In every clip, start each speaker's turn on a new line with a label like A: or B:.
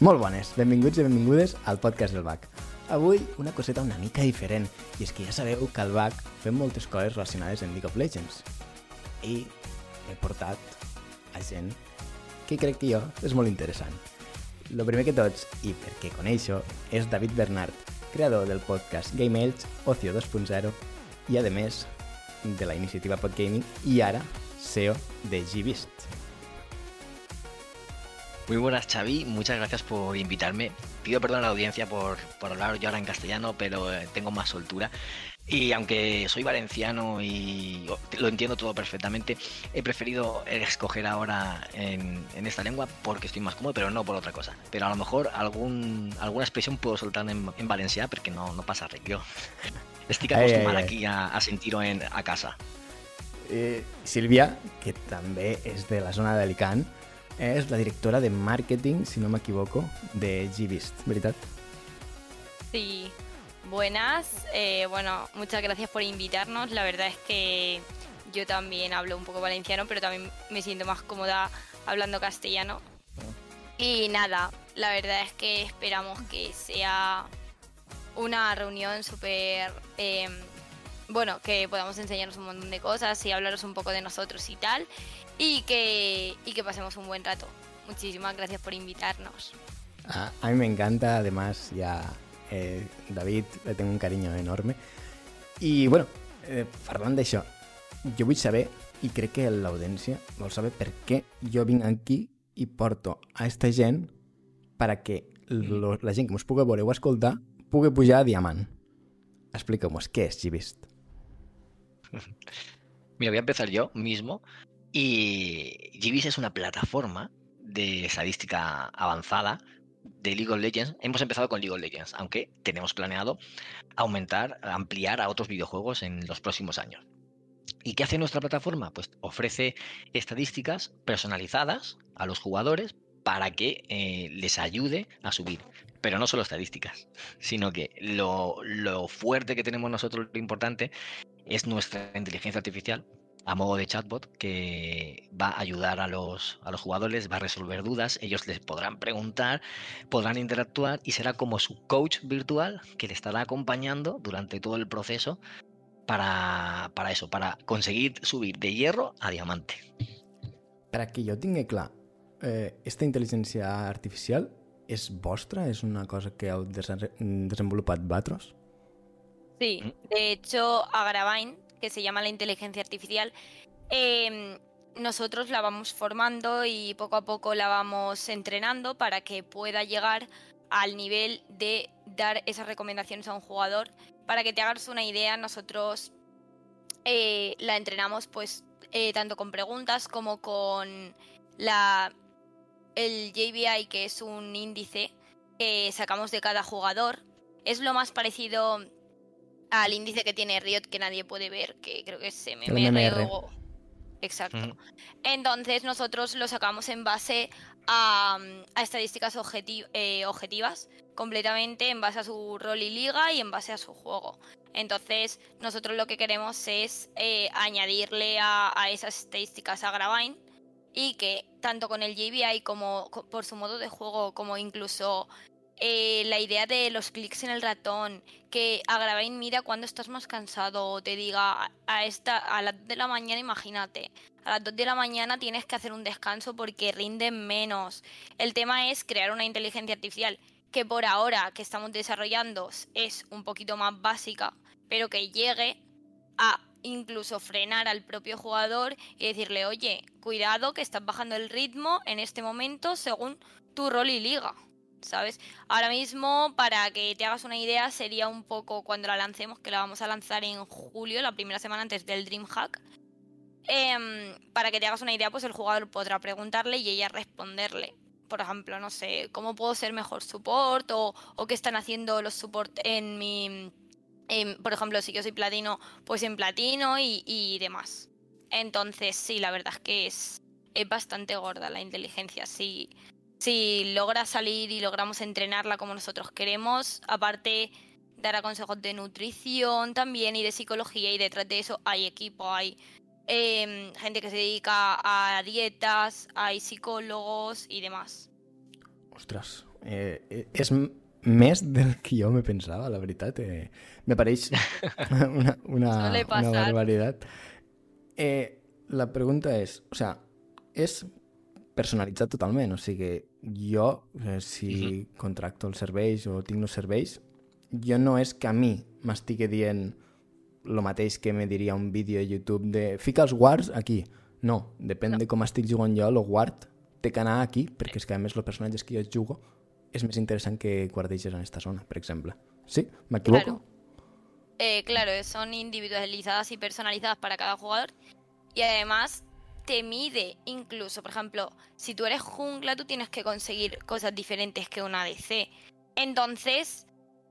A: Molt bones, benvinguts i benvingudes al podcast del BAC. Avui una coseta una mica diferent, i és que ja sabeu que al BAC fem moltes coses relacionades amb League of Legends. I he portat a gent que crec que jo és molt interessant. Lo primer que tots, i perquè coneixo, és David Bernard, creador del podcast Game Elch, Ocio 2.0, i a més de la iniciativa Podgaming, i ara SEO de Gvist.
B: Muy buenas, Xavi. Muchas gracias por invitarme. Pido perdón a la audiencia por, por hablar yo ahora en castellano, pero eh, tengo más soltura. Y aunque soy valenciano y lo entiendo todo perfectamente, he preferido escoger ahora en, en, esta lengua porque estoy más cómodo, pero no por otra cosa. Pero a lo mejor algún, alguna expresión puedo soltar en, en valencià perquè no, no passa res. Jo estic acostumat aquí a, a sentir-ho a casa.
A: Eh, Sílvia, que també és de la zona d'Alicant, es la directora de marketing, si no me equivoco, de Gvist, ¿verdad?
C: Sí, buenas. Eh, bueno, muchas gracias por invitarnos. La verdad es que yo también hablo un poco valenciano, pero también me siento más cómoda hablando castellano. Y nada, la verdad es que esperamos que sea una reunión súper... Eh, bueno, que podamos enseñarnos un montón de cosas y hablaros un poco de nosotros y tal y que, y que pasemos un buen rato. Muchísimas gracias por invitarnos.
A: Ah, a mí me encanta, además ya eh, David le tengo un cariño enorme. I bueno, eh, parlant d'això, jo vull saber, i crec que l'audiència vol saber per què jo vinc aquí i porto a esta gent per a que lo, la gent que us pugui veure o escoltar pugui pujar a diamant. Explica-mos, què és Givist?
B: Mira, voy a empezar yo mismo. Y GBIS es una plataforma de estadística avanzada de League of Legends. Hemos empezado con League of Legends, aunque tenemos planeado aumentar, ampliar a otros videojuegos en los próximos años. ¿Y qué hace nuestra plataforma? Pues ofrece estadísticas personalizadas a los jugadores para que eh, les ayude a subir. Pero no solo estadísticas, sino que lo fuerte que tenemos nosotros, lo importante, es nuestra inteligencia artificial, a modo de chatbot que va a ayudar a los, a los jugadores, va a resolver dudas, ellos les podrán preguntar, podrán interactuar y será como su coach virtual que le estará acompañando durante todo el proceso para, para eso, para conseguir subir de hierro a diamante.
A: Per a que jo tingui clar, eh, esta intel·ligència artificial és vostra? És una cosa que heu desenvolupat vosaltres?
C: Sí, mm. de hecho, a Gravine que se llama la inteligencia artificial, em, nosotros la vamos formando y poco a poco la vamos entrenando para que pueda llegar al nivel de dar esas recomendaciones a un jugador. Para que te hagas una idea, nosotros eh, la entrenamos pues eh, tanto con preguntas como con la el JBI, que es un índice que sacamos de cada jugador. Es lo más parecido al índice que tiene Riot que nadie puede ver, que creo que es MMR, o... Exacto. Entonces nosotros lo sacamos en base a, estadísticas eh, objetivas, completamente en base a su rol y liga y en base a su juego. Entonces nosotros lo que queremos es eh, añadirle a, a, esas estadísticas a Gravine y que tanto con el JBI como por su modo de juego, como incluso eh, la idea de los clics en el ratón, que Agravain mira cuando estás más cansado, o te diga a, esta, a las 2 de la mañana, imagínate, a las 2 de la mañana tienes que hacer un descanso porque rinden menos. El tema es crear una inteligencia artificial que por ahora que estamos desarrollando es un poquito más básica, pero que llegue a incluso frenar al propio jugador y decirle, oye, cuidado que estás bajando el ritmo en este momento según tu rol y liga. ¿Sabes? Ahora mismo, para que te hagas una idea, sería un poco cuando la lancemos, que la vamos a lanzar en julio, la primera semana antes del DreamHack. Eh, para que te hagas una idea, pues el jugador podrá preguntarle y ella responderle. Por ejemplo, no sé, ¿cómo puedo ser mejor support? O, o qué están haciendo los support en mi... por ejemplo, si yo soy platino, pues en platino y, y demás. Entonces, sí, la verdad es que es, es bastante gorda la inteligencia. Sí, si logra salir y logramos entrenarla como nosotros queremos, aparte dará consejos de nutrición también y de psicología y detrás de eso hay equipo, hay em, gente que se dedica a dietas, hay psicólogos y demás.
A: Ostras, Eh, eh, és més del que jo me pensava, la veritat. Eh, me pareix una, una, una barbaritat. Eh, la pregunta és, o sea, és personalitzat totalment, o sigui, jo, eh, si contracto els serveis o tinc els serveis, jo no és que a mi m'estigui dient el mateix que me diria un vídeo a YouTube de fica els guards aquí. No, depèn de com estic jugant jo, el guard té que anar aquí, perquè és que a més els personatges que jo jugo és més interessant que guardeges en aquesta zona, per exemple. Sí? M'equivoco?
C: Claro. Eh, claro, son individualizadas y personalizadas para cada jugador. Y además te mide incluso, por ejemplo, si tú eres jungla, tú tienes que conseguir cosas diferentes que una DC. Entonces,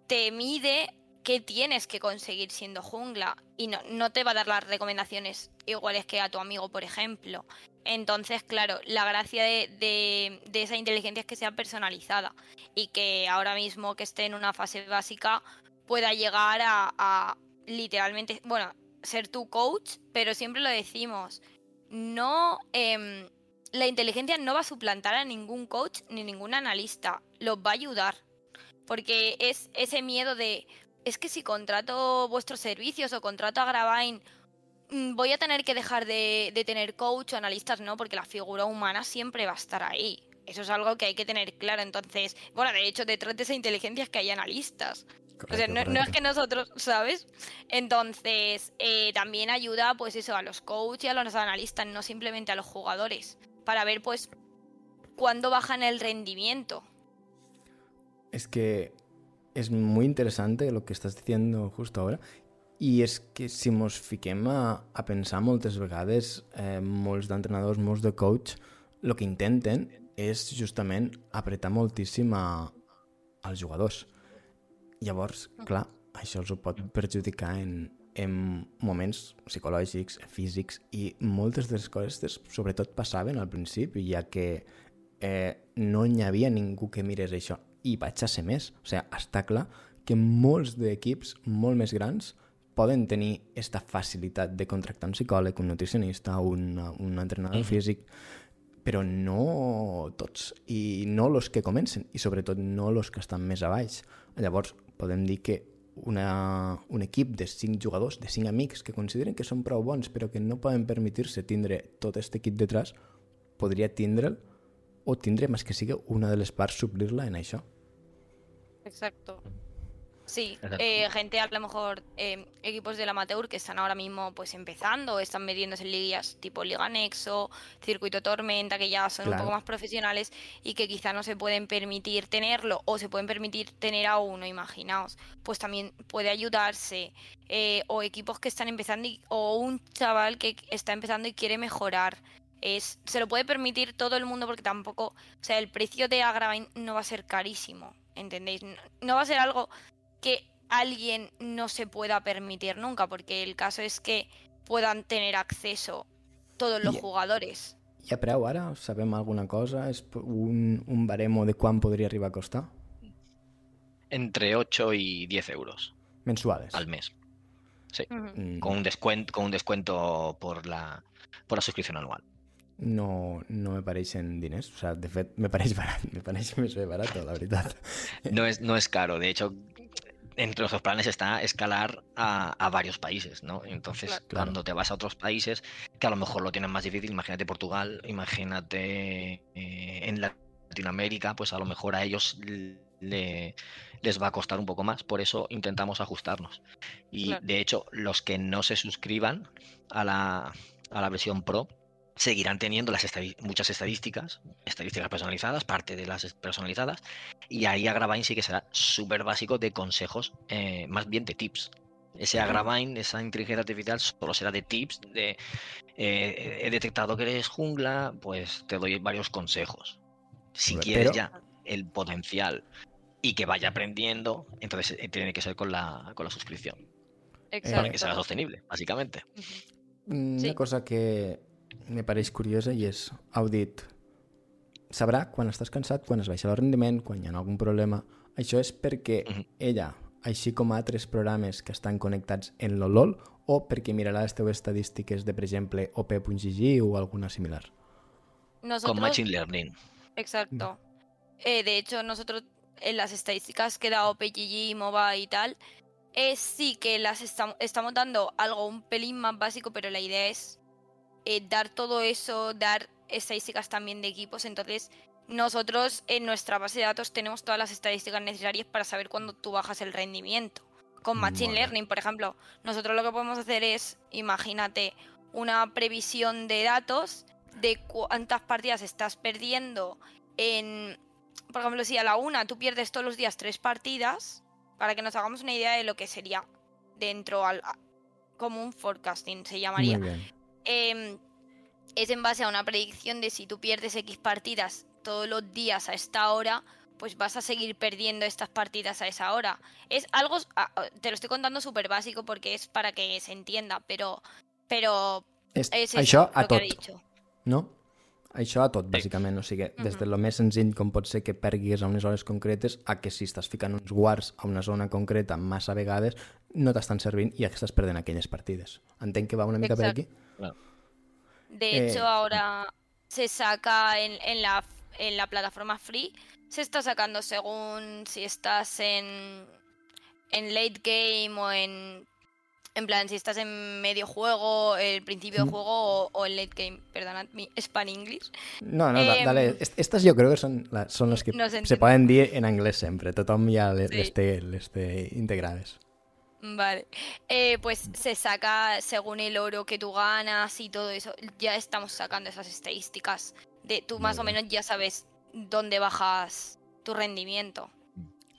C: te mide qué tienes que conseguir siendo jungla. Y no, no te va a dar las recomendaciones iguales que a tu amigo, por ejemplo. Entonces, claro, la gracia de, de- de esa inteligencia es que sea personalizada y que ahora mismo que esté en una fase básica pueda llegar a, a literalmente, bueno, ser tu coach, pero siempre lo decimos, no, em, la inteligencia no va a suplantar a ningún coach ni ningún analista, los va a ayudar, porque es ese miedo de, es que si contrato vuestros servicios o contrato a Gravine, mm, voy a tener que dejar de, de tener coach o analistas, no, porque la figura humana siempre va a estar ahí. Eso es algo que hay que tener claro. Entonces, bueno, de hecho, detrás de esa inteligencia es que hay analistas. O sea,
A: Correcte,
C: no, no es que nosotros, ¿sabes? Entonces, eh, también ayuda, pues eso, a los coaches y a los analistas, no simplemente a los jugadores, para ver, pues, cuándo bajan el rendimiento.
A: Es que es muy interesante lo que estás diciendo justo ahora i és que si mos fiquem a, a pensar moltes vegades eh, molts d'entrenadors, molts de coach el que intenten és justament apretar moltíssim a, als jugadors llavors, clar, això els ho pot perjudicar en, en moments psicològics, físics i moltes de les coses sobretot passaven al principi ja que eh, no hi havia ningú que mirés això i vaig a ser més. O sigui, està clar que molts d'equips molt més grans poden tenir aquesta facilitat de contractar un psicòleg, un nutricionista, un, un entrenador físic, però no tots, i no els que comencen, i sobretot no els que estan més a baix. Llavors, podem dir que una, un equip de cinc jugadors, de cinc amics, que consideren que són prou bons, però que no poden permetir-se tindre tot aquest equip detrás, podria tindre'l o tindre, més que sigui, una de les parts suplir-la en això.
C: Exacto. Sí, eh, gente a lo mejor eh, equipos del amateur que están ahora mismo pues empezando están metiéndose en ligas tipo Liga Nexo, Circuito Tormenta, que ya son
A: Claro.
C: un poco más profesionales y que quizá no se pueden permitir tenerlo o se pueden permitir tener a uno, imaginaos, pues también puede ayudarse. eh, o equipos que están empezando y- o un chaval que está empezando y quiere mejorar. Es, se lo puede permitir todo el mundo porque tampoco, o sea, el precio de Agravine no va a ser carísimo, ¿entendéis? No, no va a ser algo que alguien no se pueda permitir nunca, porque el caso es que puedan tener acceso todos los
A: Y-
C: jugadores.
A: Hi ha preu ara? Sabem alguna cosa? És un, un baremo de quan podria arribar a costar?
B: Entre 8 y 10 euros
A: Mensuales.
B: al mes. Sí.
A: Mm,
B: Con un descuento, con un descuento por la, por la suscripción anual.
A: no, no me pareixen diners. O sea, de fet, me pareix barat. Me pareix més bé barat, la veritat.
B: No es, no es caro. De hecho, entre los planes está escalar a, a varios países, ¿no? Entonces,
C: Claro.
B: Cuando te vas a otros países que a lo mejor lo tienen más difícil, imagínate Portugal, imagínate eh, en Latinoamérica, pues a lo mejor a ellos le- les va a costar un poco más. Por eso intentamos ajustarnos. Y
C: Claro.
B: de hecho, los que no se suscriban a la, a la versión Pro seguirán teniendo las estadi- muchas estadísticas, estadísticas personalizadas, parte de las personalizadas, y ahí Agravine sí que será súper básico de consejos, eh, más bien de tips. Ese Agravine, esa inteligencia artificial, solo será de tips, de eh, he detectado que eres jungla, pues te doy varios consejos. Si
A: Pero-
B: quieres ya el potencial y que vaya aprendiendo, entonces eh, tiene que ser con la, con la suscripción, para que sea
C: Exacto.
B: sostenible, básicamente.
A: Una
C: Sí.
A: cosa que me pareix curiosa i és, heu dit, sabrà quan estàs cansat, quan es baixa el rendiment, quan hi ha algun problema. Això és perquè
B: Mhm.
A: ella, així com altres programes que estan connectats en l'OLOL, o perquè mirarà les teves estadístiques de, per exemple, OP.gg o alguna similar.
B: Con
C: Nosotros,
B: Machine Learning.
C: exacto. eh, de hecho nosotros en las estadísticas que da OpenGG, MOBA y tal, es sí que las estamos dando algo un pelín más básico, pero la idea es eh, dar todo eso, dar estadísticas también de equipos. Entonces, nosotros en nuestra base de datos tenemos todas las estadísticas necesarias para saber cuándo tú bajas el rendimiento. Con Machine Learning, por ejemplo, nosotros lo que podemos hacer es, imagínate, una previsión de datos de cuántas partidas estás perdiendo en, por ejemplo, si a la una tú pierdes todos los días tres partidas, para que nos hagamos una idea de lo que sería dentro al como un forecasting se llamaría. Em, es en base a una predicción de si tú pierdes X partidas todos los días a esta hora, pues vas a seguir perdiendo estas partidas a esa hora. Es algo, te lo estoy contando súper básico porque es para que se entienda, pero, pero
A: es, és això a tot, no? Això a tot, bàsicament. O sigui, des de lo més senzill com pot ser que perguis a unes hores concretes a que si estàs ficant uns guards a una zona concreta massa vegades no t'estan servint i estàs perdent aquelles partides. Entenc que va una mica Exacte. per aquí?
C: De eh, hecho, ahora se saca en, en, la, en la plataforma free, se está sacando según si estás en, en late game o en En plan, si estás en medio juego, el principio de juego o, el late game. Perdonad mi span English.
A: No, no, eh, dale. Estas yo creo que son, la, son las que no se, se poden dir en anglès sempre. Tothom ja les, sí. les, té, les té integrades.
C: Vale. Eh, pues se saca según el oro que tú ganas y todo eso. Ya estamos sacando esas estadísticas. De, tú más o menos ya sabes dónde bajas tu rendimiento.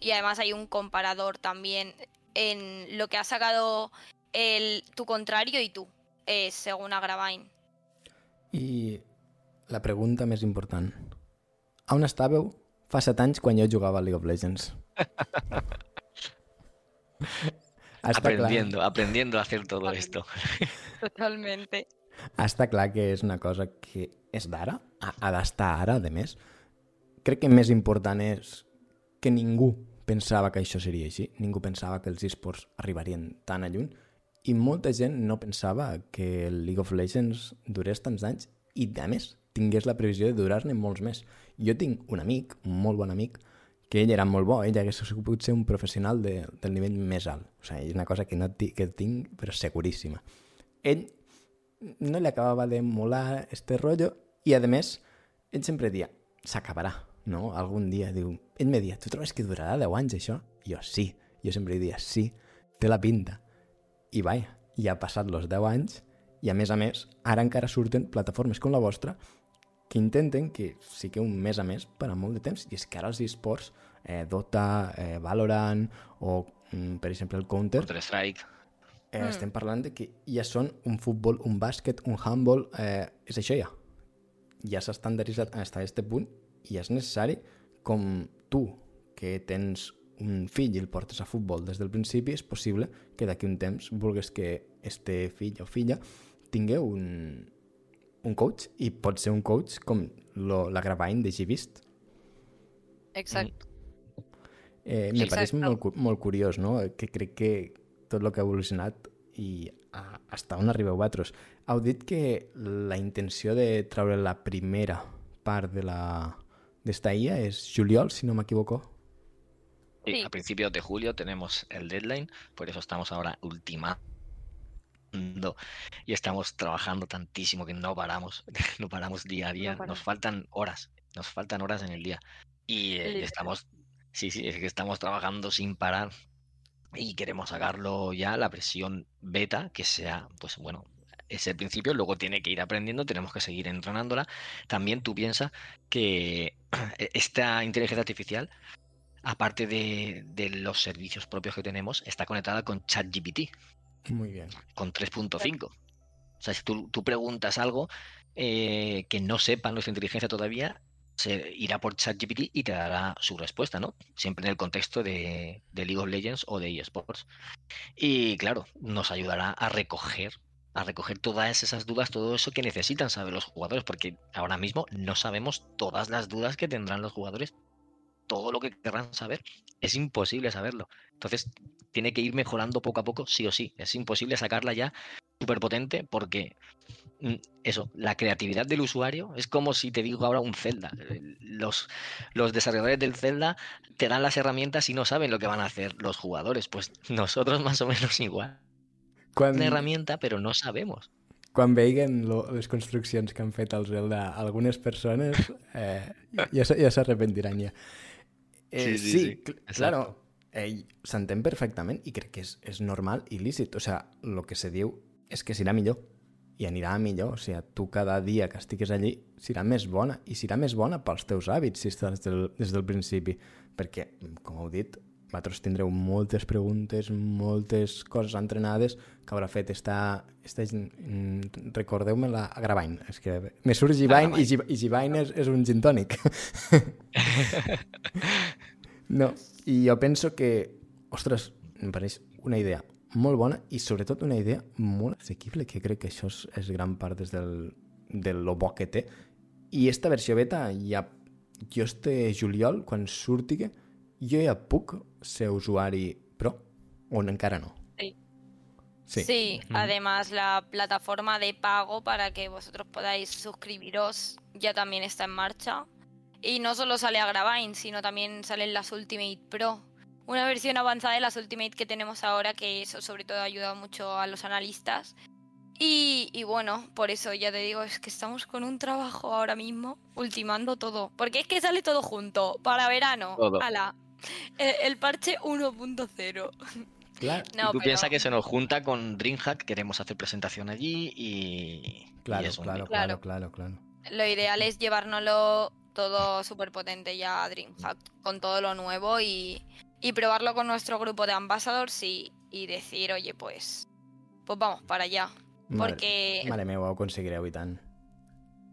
C: Y además hay un comparador también en lo que ha sacado el, tu contrario i tu, eh, según Agravine.
A: I la pregunta més important. On estàveu fa set anys quan jo jugava a League of Legends?
B: aprendiendo, clar. aprendiendo a hacer todo esto.
C: Totalmente.
A: Està clar que és una cosa que és d'ara, ha, ha d'estar ara, de més. Crec que més important és que ningú pensava que això seria així, ningú pensava que els esports arribarien tan a lluny i molta gent no pensava que el League of Legends durés tants anys i, a més, tingués la previsió de durar-ne molts més. Jo tinc un amic, un molt bon amic, que ell era molt bo, ell hagués pogut ser un professional de, del nivell més alt. O sigui, és una cosa que, no que tinc, però seguríssima. Ell no li acabava de molar este rotllo i, a més, ell sempre dia, s'acabarà, no? Algun dia, diu... Ell me dia, tu trobes que durarà 10 anys, això? I jo, sí. Jo sempre dia, sí, té la pinta. I vai, ja ha passat els 10 anys i a més a més, ara encara surten plataformes com la vostra que intenten que sí que un mes a més per a molt de temps. I és que ara els esports, eh, Dota, eh, Valorant o, mm, per exemple, el Counter...
B: Counter-Strike.
A: Eh, mm. Estem parlant de que ja són un futbol, un bàsquet, un handball... Eh, és això ja. Ja s'ha estandarditzat fins a aquest punt i és necessari com tu, que tens un fill i el portes a futbol des del principi, és possible que d'aquí un temps vulgues que este fill o filla tingui un, un coach i pot ser un coach com lo, la Gravine de Givist.
C: Exacte.
A: Eh, me pareix molt, molt curiós, no? Que crec que tot el que ha evolucionat i hasta on arribeu vosaltres. Heu dit que la intenció de treure la primera part de la d'esta IA és juliol, si no m'equivoco.
B: Sí, A principios de julio tenemos el deadline, por eso estamos ahora ultimando y estamos trabajando tantísimo que no paramos, no paramos día a día. nos faltan horas, nos faltan horas en el día. Y eh, estamos, sí, sí, es que estamos trabajando sin parar y queremos sacarlo ya, la presión beta, que sea, pues bueno, es el principio, luego tiene que ir aprendiendo, tenemos que seguir entrenándola. También tú piensas que esta inteligencia artificial aparte de, los servicios propios que tenemos, está conectada con ChatGPT.
A: Muy bien.
B: Con 3.5. O sea, si tú, preguntas algo eh, que no sepa nuestra inteligencia todavía, se irá por ChatGPT y te dará su respuesta, ¿no? Siempre en el contexto de, de League of Legends o de eSports. Y claro, nos ayudará a recoger a recoger todas esas dudas, todo eso que necesitan saber los jugadores, porque ahora mismo no sabemos todas las dudas que tendrán los jugadores todo lo que querrán saber, es imposible saberlo. Entonces, tiene que ir mejorando poco a poco, sí o sí. Es imposible sacarla ya súper potente porque mm, eso, la creatividad del usuario es como si te digo ahora un Zelda. Los, los desarrolladores del Zelda te dan las herramientas y no saben lo que van a hacer los jugadores. Pues nosotros más o menos igual. Una herramienta, pero no sabemos.
A: Cuando vean las construcciones que han fet el Zelda algunas personas, eh, ya se arrepentirán ya. Eh, sí, sí, claro, ell s'entén perfectament i crec que és, és normal i lícit. O sigui, el que se diu és que serà millor i anirà millor. O sigui, tu cada dia que estigues allí serà més bona i serà més bona pels teus hàbits si estàs des del, des del principi. Perquè, com heu dit, vosaltres tindreu moltes preguntes, moltes coses entrenades que haurà fet esta... esta Recordeu-me la Gravain. És que me surt Givain i, i Givain és, és un gin tònic. no, i jo penso que, ostres, em pareix una idea molt bona i sobretot una idea molt assequible, que crec que això és, és gran part des del, de lo bo que té. I esta versió beta ja... Jo este juliol, quan surti, jo ja puc ser usuari pro o encara no.
C: Sí. Sí. sí, mm. además la plataforma de pago para que vosotros podáis suscribiros ya también está en marcha. Y no solo sale a Gravine, sino también salen las Ultimate Pro. Una versión avanzada de las Ultimate que tenemos ahora, que eso sobre todo ha ayudado mucho a los analistas. Y, bueno, por eso ya te digo, es que estamos con un trabajo ahora mismo ultimando todo. Porque es que sale todo junto, para verano. Todo. el, parche 1.0.
B: Claro. tú piensas que se nos junta con DreamHack, queremos hacer presentación allí y...
A: Claro, claro, claro, claro, claro.
C: Lo ideal es llevárnoslo todo súper potente ya DreamHack con todo lo nuevo y, probarlo con nuestro grupo de ambassadors y, y, decir, oye, pues, pues vamos para allá. Porque...
A: Vale, me voy a conseguir ahorita.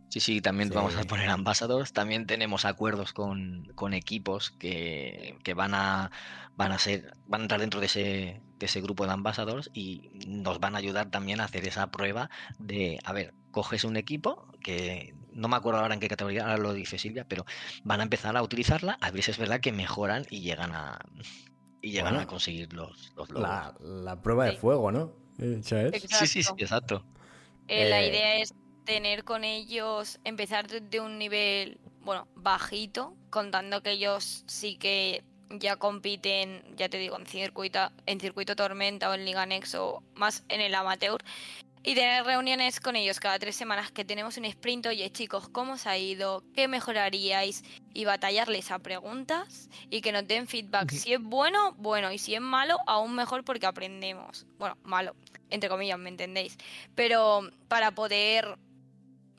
B: Sí, sí, también vamos a poner ambassadors. También tenemos acuerdos con, con equipos que, que, van a van a ser, van a entrar dentro de ese, de ese grupo de ambassadors y nos van a ayudar también a hacer esa prueba de, a ver, coges un equipo que no me acuerdo ahora en qué categoría, ahora lo dice Silvia, pero van a empezar a utilizarla, a ver si es verdad que mejoran y llegan a y llegan a conseguir los, los
A: La, la, prueba de fuego, ¿no?
B: Sí, sí, sí, exacto.
C: Eh, la eh, idea es tener con ellos, empezar desde un nivel, bueno, bajito, contando que ellos sí que ya compiten, ya te digo, en circuito, en circuito tormenta o en Liga Nexo, más en el amateur, y tener reuniones con ellos cada tres semanas que tenemos un sprint, oye chicos, ¿cómo os ha ido? ¿Qué mejoraríais? Y batallarles a preguntas y que nos den feedback. Si es bueno, bueno, y si es malo, aún mejor porque aprendemos. Bueno, malo, entre comillas, ¿me entendéis? Pero para poder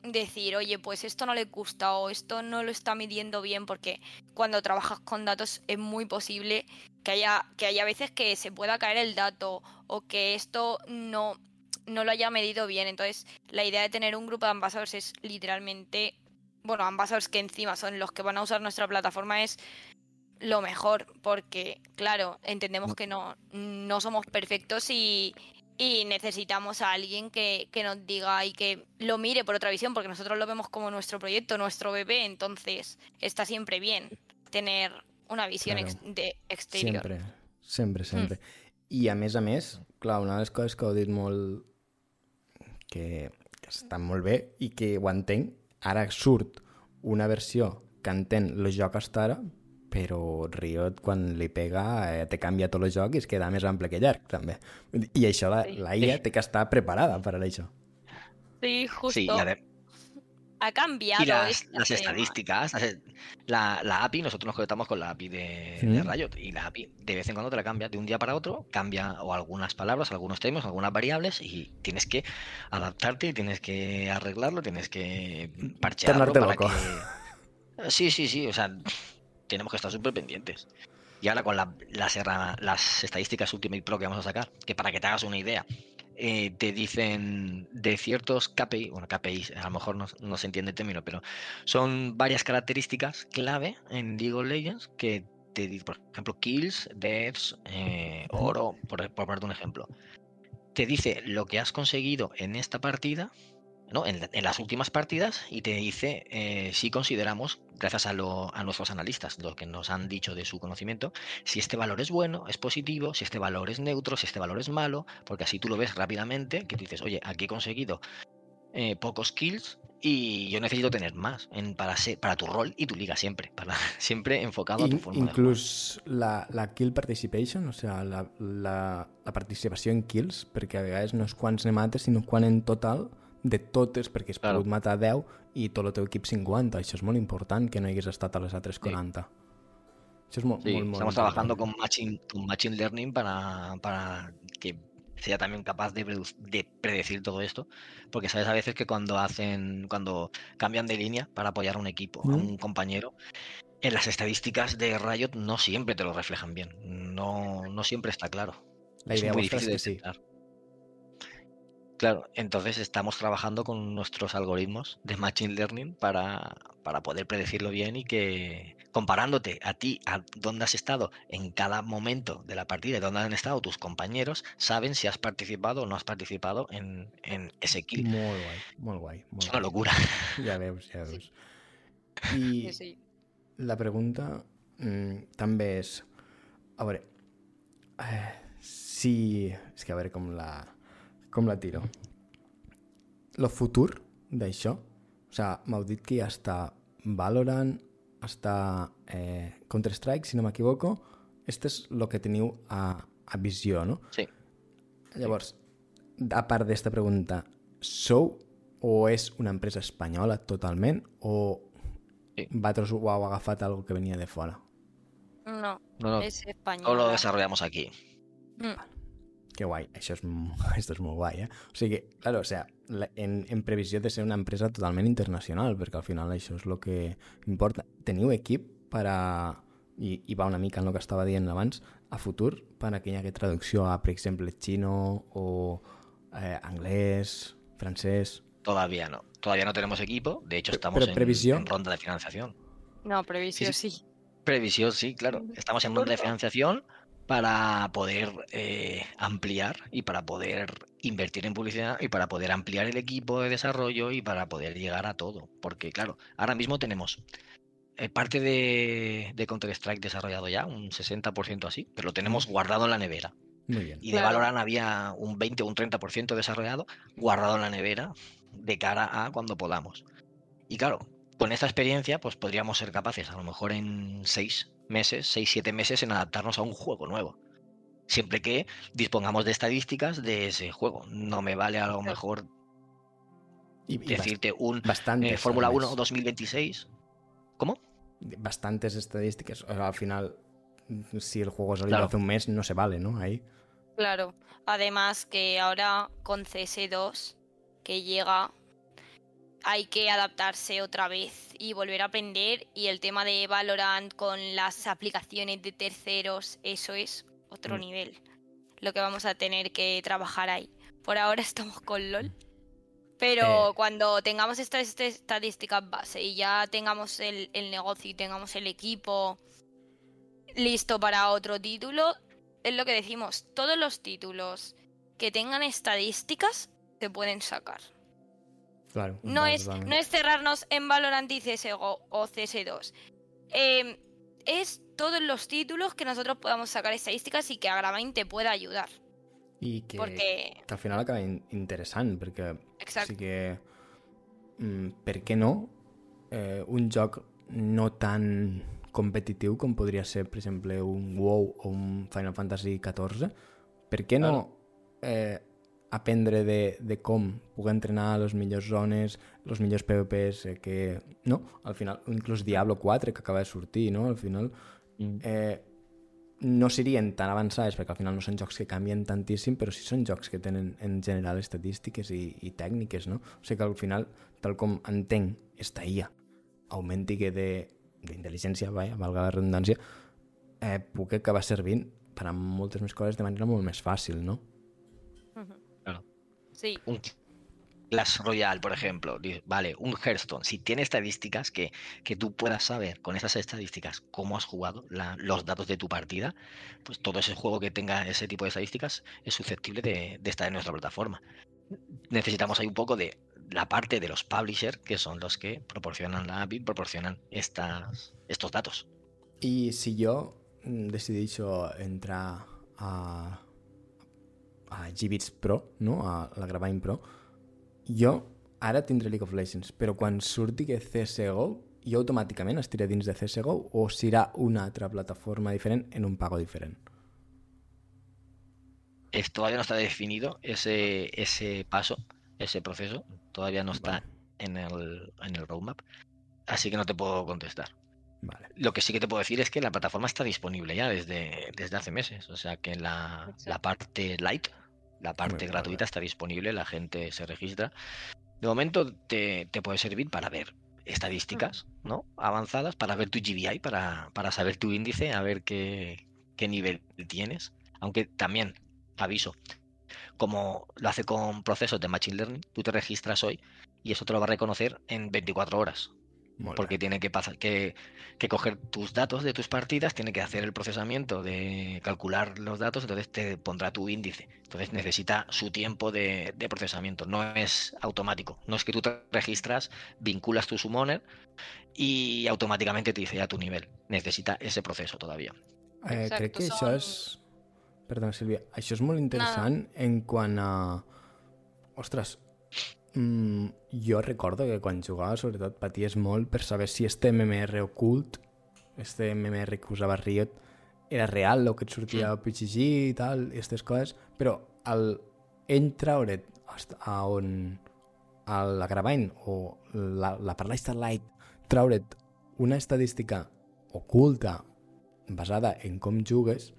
C: decir, oye, pues esto no le gusta o esto no lo está midiendo bien, porque cuando trabajas con datos es muy posible que haya, que haya veces que se pueda caer el dato o que esto no, no lo haya medido bien. Entonces, la idea de tener un grupo de ambasadores es literalmente, bueno, ambasadores que encima son los que van a usar nuestra plataforma es lo mejor, porque, claro, entendemos que no, no somos perfectos y, y necesitamos a alguien que, que, nos diga y que lo mire por otra visión, porque nosotros lo vemos como nuestro proyecto, nuestro bebé, entonces está siempre bien tener una visión de exterior.
A: Siempre, siempre, siempre. Y a més a més, clar, una de les coses que heu dit molt que, que estan molt bé i que ho entenc. Ara surt una versió que entén el joc hasta ara, però Riot quan li pega eh, te canvia tot el joc i es queda més ample que llarg també. I això la, sí. la IA té que estar preparada per a això.
C: Sí, justo. Sí, a ha cambiado.
B: Y las, estadísticas, la, la, API, nosotros nos conectamos con la API de, de, Riot y la API de vez en cuando te la cambia de un día para otro, cambia o algunas palabras, algunos términos, algunas variables y tienes que adaptarte, tienes que arreglarlo, tienes que parchearlo para loco. que... Sí, sí, sí, o sea, tenemos que estar súper pendientes. Y ahora con la, las, las estadísticas Ultimate Pro que vamos a sacar, que para que te hagas una idea, eh, te dicen de ciertos KPI, bueno, KPIs, a lo mejor no, se entiende el término, pero son varias características clave en League of Legends que te dicen, por ejemplo, kills, deaths, eh, oro, por, por ponerte un ejemplo. Te dice lo que has conseguido en esta partida en, las últimas partidas y te dice eh, si consideramos, gracias a, nuestros analistas, lo que nos han dicho de su conocimiento, si este valor es bueno, es positivo, si este valor es neutro, si este valor es malo, porque así tú lo ves rápidamente, que tú dices, oye, aquí he conseguido eh, pocos kills y yo necesito tener más en, para, ser, para tu rol y tu liga siempre, para, siempre enfocado a tu forma
A: inclús la, la kill participation, o sigui, la, la, la participació en kills, perquè a vegades no és quants ne mates, sinó quan en total de totes, perquè has
B: Claro.
A: pogut matar 10 i tot el teu equip 50. Això és molt important, que no hagués estat a les altres
B: Sí.
A: 40. Això és molt,
B: Sí,
A: molt, molt
B: estamos trabajando con machine, con machine learning para, para que sea también capaz de, predecir todo esto, porque sabes a veces que cuando hacen, cuando cambian de línea para apoyar a un equipo, a un compañero, en las estadísticas de Riot no siempre te lo reflejan bien, no, no siempre está claro.
A: La
B: es
A: idea
B: muy
A: vuestra
B: difícil
A: sí.
B: Claro, entonces estamos trabajando con nuestros algoritmos de Machine Learning para, para poder predecirlo bien y que comparándote a ti, a dónde has estado en cada momento de la partida y dónde han estado tus compañeros, saben si has participado o no has participado en, en ese kill.
A: Molt guai, molt guai. Molt
B: Es una locura.
A: Ja veus, ja veus.
C: Sí,
A: I
C: sí.
A: la pregunta mm, també és... A veure, eh, si... És que a veure com la, com la tiro. Lo futur d'això, o sigui, m'heu dit que ja està Valorant, està eh, Counter-Strike, si no m'equivoco. Este és el que teniu a, a visió, no?
B: Sí.
A: Llavors, a part d'esta pregunta, sou o és una empresa espanyola totalment o
B: Sí.
A: vosaltres ho heu agafat algo que venia de fora?
C: No,
B: No, no,
C: es
B: todo lo
C: española.
B: desarrollamos aquí.
C: Mm,
A: Que guai, això és, esto és molt guai, eh? O sigui, claro, o sea, en, en previsió de ser una empresa totalment internacional, perquè al final això és el que importa. Teniu equip per a... I, i va una mica en el que estava dient abans, a futur, per a que hi hagi traducció a, per exemple, xino o eh, anglès, francès...
B: Todavía no. Todavía no tenemos equipo. De hecho, estamos en- en ronda de financiación.
C: No, previsión
B: Sí,
C: sí.
B: Previsión, sí, claro. Estamos en ronda de financiación para poder eh, ampliar y para poder invertir en publicidad y para poder ampliar el equipo de desarrollo y para poder llegar a todo. Porque, claro, ahora mismo tenemos eh, parte de, de Counter-Strike desarrollado ya, un 60% así, pero lo tenemos guardado en la nevera.
A: Muy bien.
B: Y de
C: Claro.
B: Valorant había un 20 o un 30% desarrollado guardado en la nevera de cara a cuando podamos. Y claro, con esta experiencia, pues podríamos ser capaces, a lo mejor en seis meses, seis, siete meses, en adaptarnos a un juego nuevo. Siempre que dispongamos de estadísticas de ese juego. No me vale a lo mejor
A: bas-
B: decirte un eh, Fórmula
A: a
B: 1
A: més.
B: 2026. ¿Cómo?
A: Bastantes estadísticas. O sea, al final, si el juego salió
B: Claro.
A: hace un mes, no se vale, ¿no? Ahí.
C: Claro. Además que ahora con CS2 que llega hay que adaptarse otra vez y volver a aprender y el tema de Valorant con las aplicaciones de terceros, eso es otro
B: Mm.
C: nivel. Lo que vamos a tener que trabajar ahí. Por ahora estamos con LOL. Pero
A: Eh.
C: cuando tengamos estas est- estadísticas base y ya tengamos el, el negocio y tengamos el equipo listo para otro título, es lo que decimos, todos los títulos que tengan estadísticas se pueden sacar.
A: Claro.
C: No es, no es cerrarnos en Valorant y CSGO o CS2. Eh, es todos los títulos que nosotros podamos sacar estadísticas y que Agravain te pueda ayudar.
A: I que,
C: Porque,
A: que al final acaba in interessant, perquè
C: exacto,
A: sí que... Mm, per què no eh, un joc no tan competitiu com podria ser, per exemple, un WoW o un Final Fantasy XIV, per què no eh, aprendre de, de com poder entrenar les millors zones, els millors PvPs, eh, que, no? Al final, inclús Diablo 4, que acaba de sortir, no? Al final, eh, no serien tan avançades perquè al final no són jocs que canvien tantíssim, però sí són jocs que tenen en general estadístiques i, i tècniques, no? O sigui que al final, tal com entenc esta IA, augmenti que de d'intel·ligència, valga la redundància, eh, puc acabar servint per a moltes més coses de manera molt més fàcil, no?
C: Sí,
B: un Clash Royale, por ejemplo, vale, un Hearthstone, si tiene estadísticas que, que tú puedas saber con esas estadísticas cómo has jugado, la- los datos de tu partida, pues todo ese juego que tenga ese tipo de estadísticas es susceptible de, de estar en nuestra plataforma. Necesitamos ahí un poco de la parte de los publishers, que son los que proporcionan la API, proporcionan estas, estos datos.
A: I si jo mm, decideixo entrar a, a Gbits Pro, no? a la Gravine Pro, jo ara tindré League of Legends, però quan surti que CSGO, jo automàticament estiré dins de CSGO o serà una altra plataforma diferent en un pago diferent?
B: Es, todavía no está definido ese, ese paso, ese proceso. Todavía no está
A: Vale.
B: en, el, en el roadmap. Así que no te puedo contestar.
A: Vale.
B: Lo que sí que te puedo decir es que la plataforma está disponible ya desde, desde hace meses. O sea que la, la parte light, la parte gratuita está disponible, la gente se registra. De momento te, te puede servir para ver estadísticas ¿no? avanzadas, para ver tu GBI, para, para saber tu índice, a ver qué, qué nivel tienes. Aunque también, aviso, como lo hace con procesos de Machine Learning, tú te registras hoy y eso te lo va a reconocer en 24 horas Porque tiene que pasar que, que coger tus datos de tus partidas, tiene que hacer el procesamiento de calcular los datos, entonces te pondrá tu índice. Entonces necesita su tiempo de, de procesamiento, no es automático. No es que tú te registras, vinculas tu summoner y automáticamente te dice ya tu nivel. Necesita ese proceso todavía.
A: Eh, crec que això
C: són-
A: és... Perdona, Sílvia. Això és molt interessant en quant a... Ostres, mm, jo recordo que quan jugava, sobretot, paties molt per saber si este MMR ocult, este MMR que usava Riot, era real, el que et sortia a PGG i tal, i aquestes coses, però al ell traure't hasta a on a la Gravine o la, la Parla Starlight traure't una estadística oculta basada en com jugues,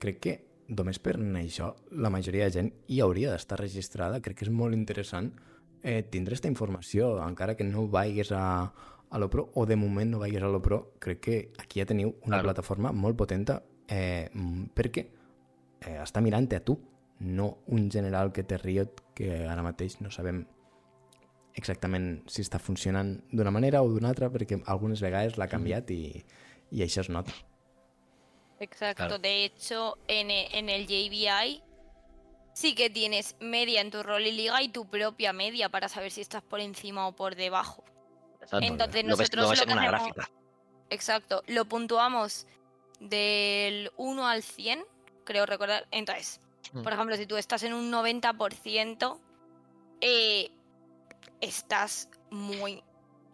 A: crec que només per això la majoria de gent hi hauria d'estar registrada. Crec que és molt interessant eh, tindre aquesta informació, encara que no vagis a, a l'Opro o de moment no vagis a l'Opro, crec que aquí ja teniu una
B: Claro.
A: plataforma molt potenta eh, mm, perquè eh, està mirant a tu, no un general que té Riot que ara mateix no sabem exactament si està funcionant d'una manera o d'una altra perquè algunes vegades l'ha canviat i, i això es nota.
C: Exacto.
B: Claro.
C: De hecho, en en el JBI sí que tienes media en tu rol y liga y tu propia media para saber si estás por encima o por debajo. Entonces
B: lo
C: nosotros
B: lo ves
C: lo que hacemos-
B: gráfica.
C: Exacto. Lo puntuamos del 1 al 100, creo recordar. Entonces,
B: Mm.
C: por ejemplo, si tú estás en un 90%, eh, estás muy...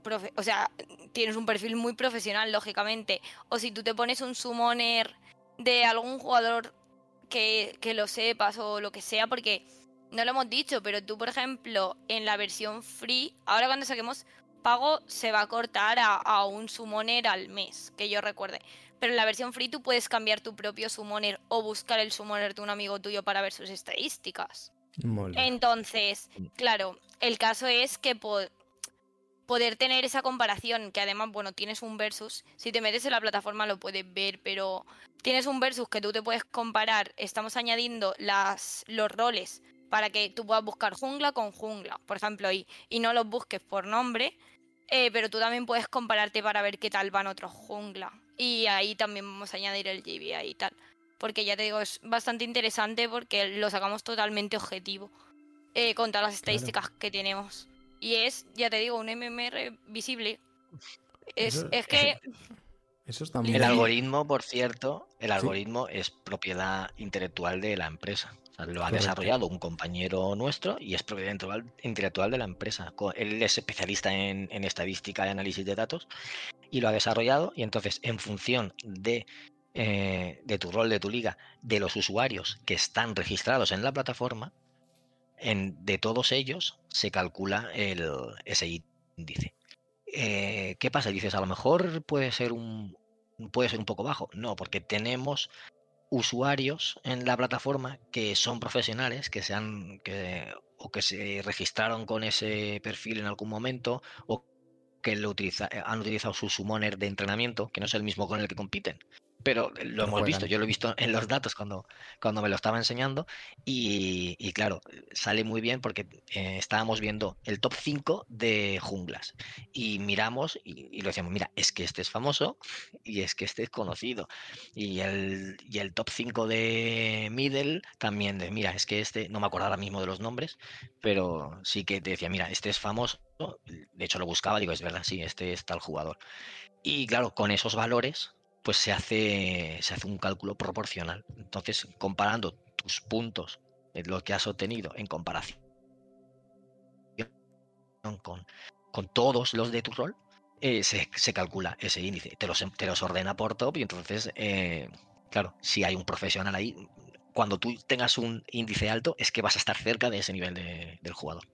C: profe- o sea, tienes un perfil muy profesional, lógicamente. O si tú te pones un summoner de algún jugador que, que lo sepas o lo que sea, porque no lo hemos dicho, pero tú, por ejemplo, en la versión free, ahora cuando saquemos pago, se va a cortar a, a un summoner al mes, que yo recuerde. Pero en la versión free tú puedes cambiar tu propio summoner o buscar el summoner de un amigo tuyo para ver sus estadísticas. Entonces,
B: Mm.
C: claro, el caso es que po- poder tener esa comparación, que además, bueno, tienes un versus, si te metes en la plataforma lo puedes ver, pero tienes un versus que tú te puedes comparar, estamos añadiendo las, los roles para que tú puedas buscar jungla con jungla, por ejemplo, y, y no los busques por nombre, eh, pero tú también puedes compararte para ver qué tal van otros jungla. Y ahí también vamos a añadir el JBI y tal. Porque ya te digo, es bastante interesante porque lo sacamos totalmente objetivo eh, con todas las estadísticas que tenemos. Y es, ya te digo, un MMR visible. Es,
A: Eso-
C: es que
A: Eso
C: El
B: algoritmo, por cierto, el
A: Sí.
B: algoritmo es propiedad intelectual de la empresa. O sea, lo ha
A: Correcto.
B: desarrollado un compañero nuestro y es propiedad intelectual- intelectual de la empresa. Él es especialista en, en estadística y análisis de datos y lo ha desarrollado y entonces en función de, eh, de tu rol, de tu liga, de los usuarios que están registrados en la plataforma, en, de todos ellos se calcula el, ese índice. Eh, ¿Qué pasa? Dices, a lo mejor puede ser un puede ser un poco bajo. No, porque tenemos usuarios en la plataforma que son profesionales, que se han que, o que se registraron con ese perfil en algún momento, o que lo eh, han utilizado su summoner de entrenamiento, que no es el mismo con el que compiten. Pero lo hemos visto, yo lo he visto en los datos cuando, cuando me lo estaba enseñando y, y claro, sale muy bien porque eh, estábamos viendo el top 5 de junglas y miramos y, y lo decíamos, mira, es que este es famoso y es que este es conocido. Y el, y el top 5 de middle también, de, mira, es que este, no me acuerdo ahora mismo de los nombres, pero sí que te decía, mira, este es famoso. De hecho lo buscaba, digo, es verdad, sí, este es tal jugador. Y claro, con esos valores pues se hace, se hace un cálculo proporcional. Entonces, comparando tus puntos, lo que has obtenido en comparación con, con todos los de tu rol, eh, se, se, calcula ese índice. Te los, te los ordena por top y entonces, eh, claro, si hay un profesional ahí, cuando tú tengas un índice alto, es que vas a estar cerca de ese nivel de, del jugador.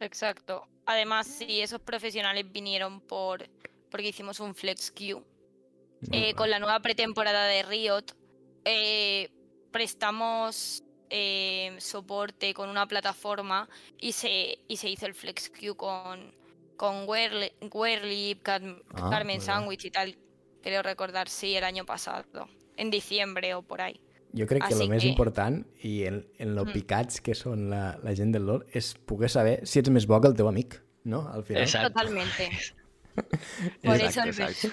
C: Exacto. Además, si esos profesionales vinieron por porque hicimos un flex queue eh, con la nueva pretemporada de Riot, eh, prestamos eh, soporte con una plataforma y se, y se hizo el flex queue con, con Werlip, ah, Carmen Sandwich y tal. Creo recordar, sí, el año pasado, en diciembre o por ahí.
A: Jo crec que el més que... important i en, en lo mm. picats que són la, la gent del LoL és poder saber si ets més bo que el teu amic, no? Al final.
C: Exacte. Totalmente. Por eso el exacte.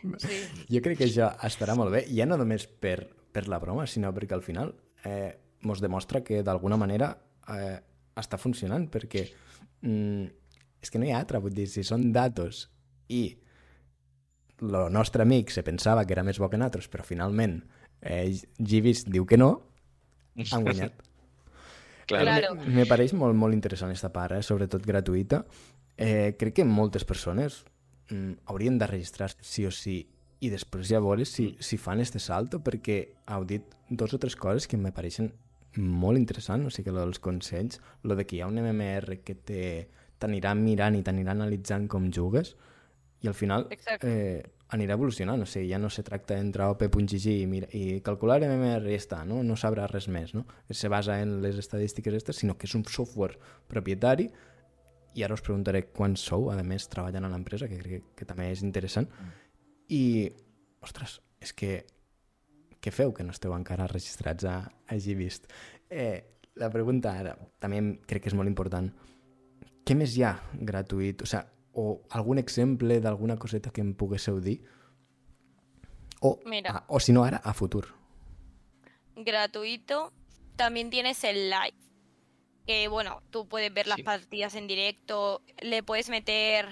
A: Sí. Jo crec que això estarà molt bé, ja no només per, per la broma, sinó perquè al final eh, mos demostra que d'alguna manera eh, està funcionant, perquè mm, és que no hi ha altra, vull dir, si són datos i el nostre amic se pensava que era més bo que nosaltres, però finalment eh, Givis diu que no, han guanyat.
C: claro.
A: Me, me pareix molt, molt interessant aquesta part, eh? sobretot gratuïta. Eh, crec que moltes persones haurien de registrar sí o sí i després ja veure si, si fan este salto perquè heu dit dos o tres coses que me pareixen molt interessant, o sigui que els consells, lo de que hi ha un MMR que t'anirà mirant i t'anirà analitzant com jugues i al final eh, anirà evolucionant, o sigui, ja no se tracta d'entrar a op.gg i, mira, i calcular MMR i ja està, no? no sabrà res més, no? Se basa en les estadístiques aquestes, sinó que és un software propietari i ara us preguntaré quants sou, a més, treballant a l'empresa, que crec que, que també és interessant. Mm. I, ostres, és que què feu que no esteu encara registrats a, a Givist? Eh, la pregunta ara també crec que és molt important. Què més hi ha gratuït? O sigui, o algun exemple d'alguna coseta que em poguésseu dir? O,
C: Mira,
A: a, o si no, ara, a futur.
C: Gratuito. También tienes el live. Que bueno, tú puedes ver las sí. partidas en directo. Le puedes meter.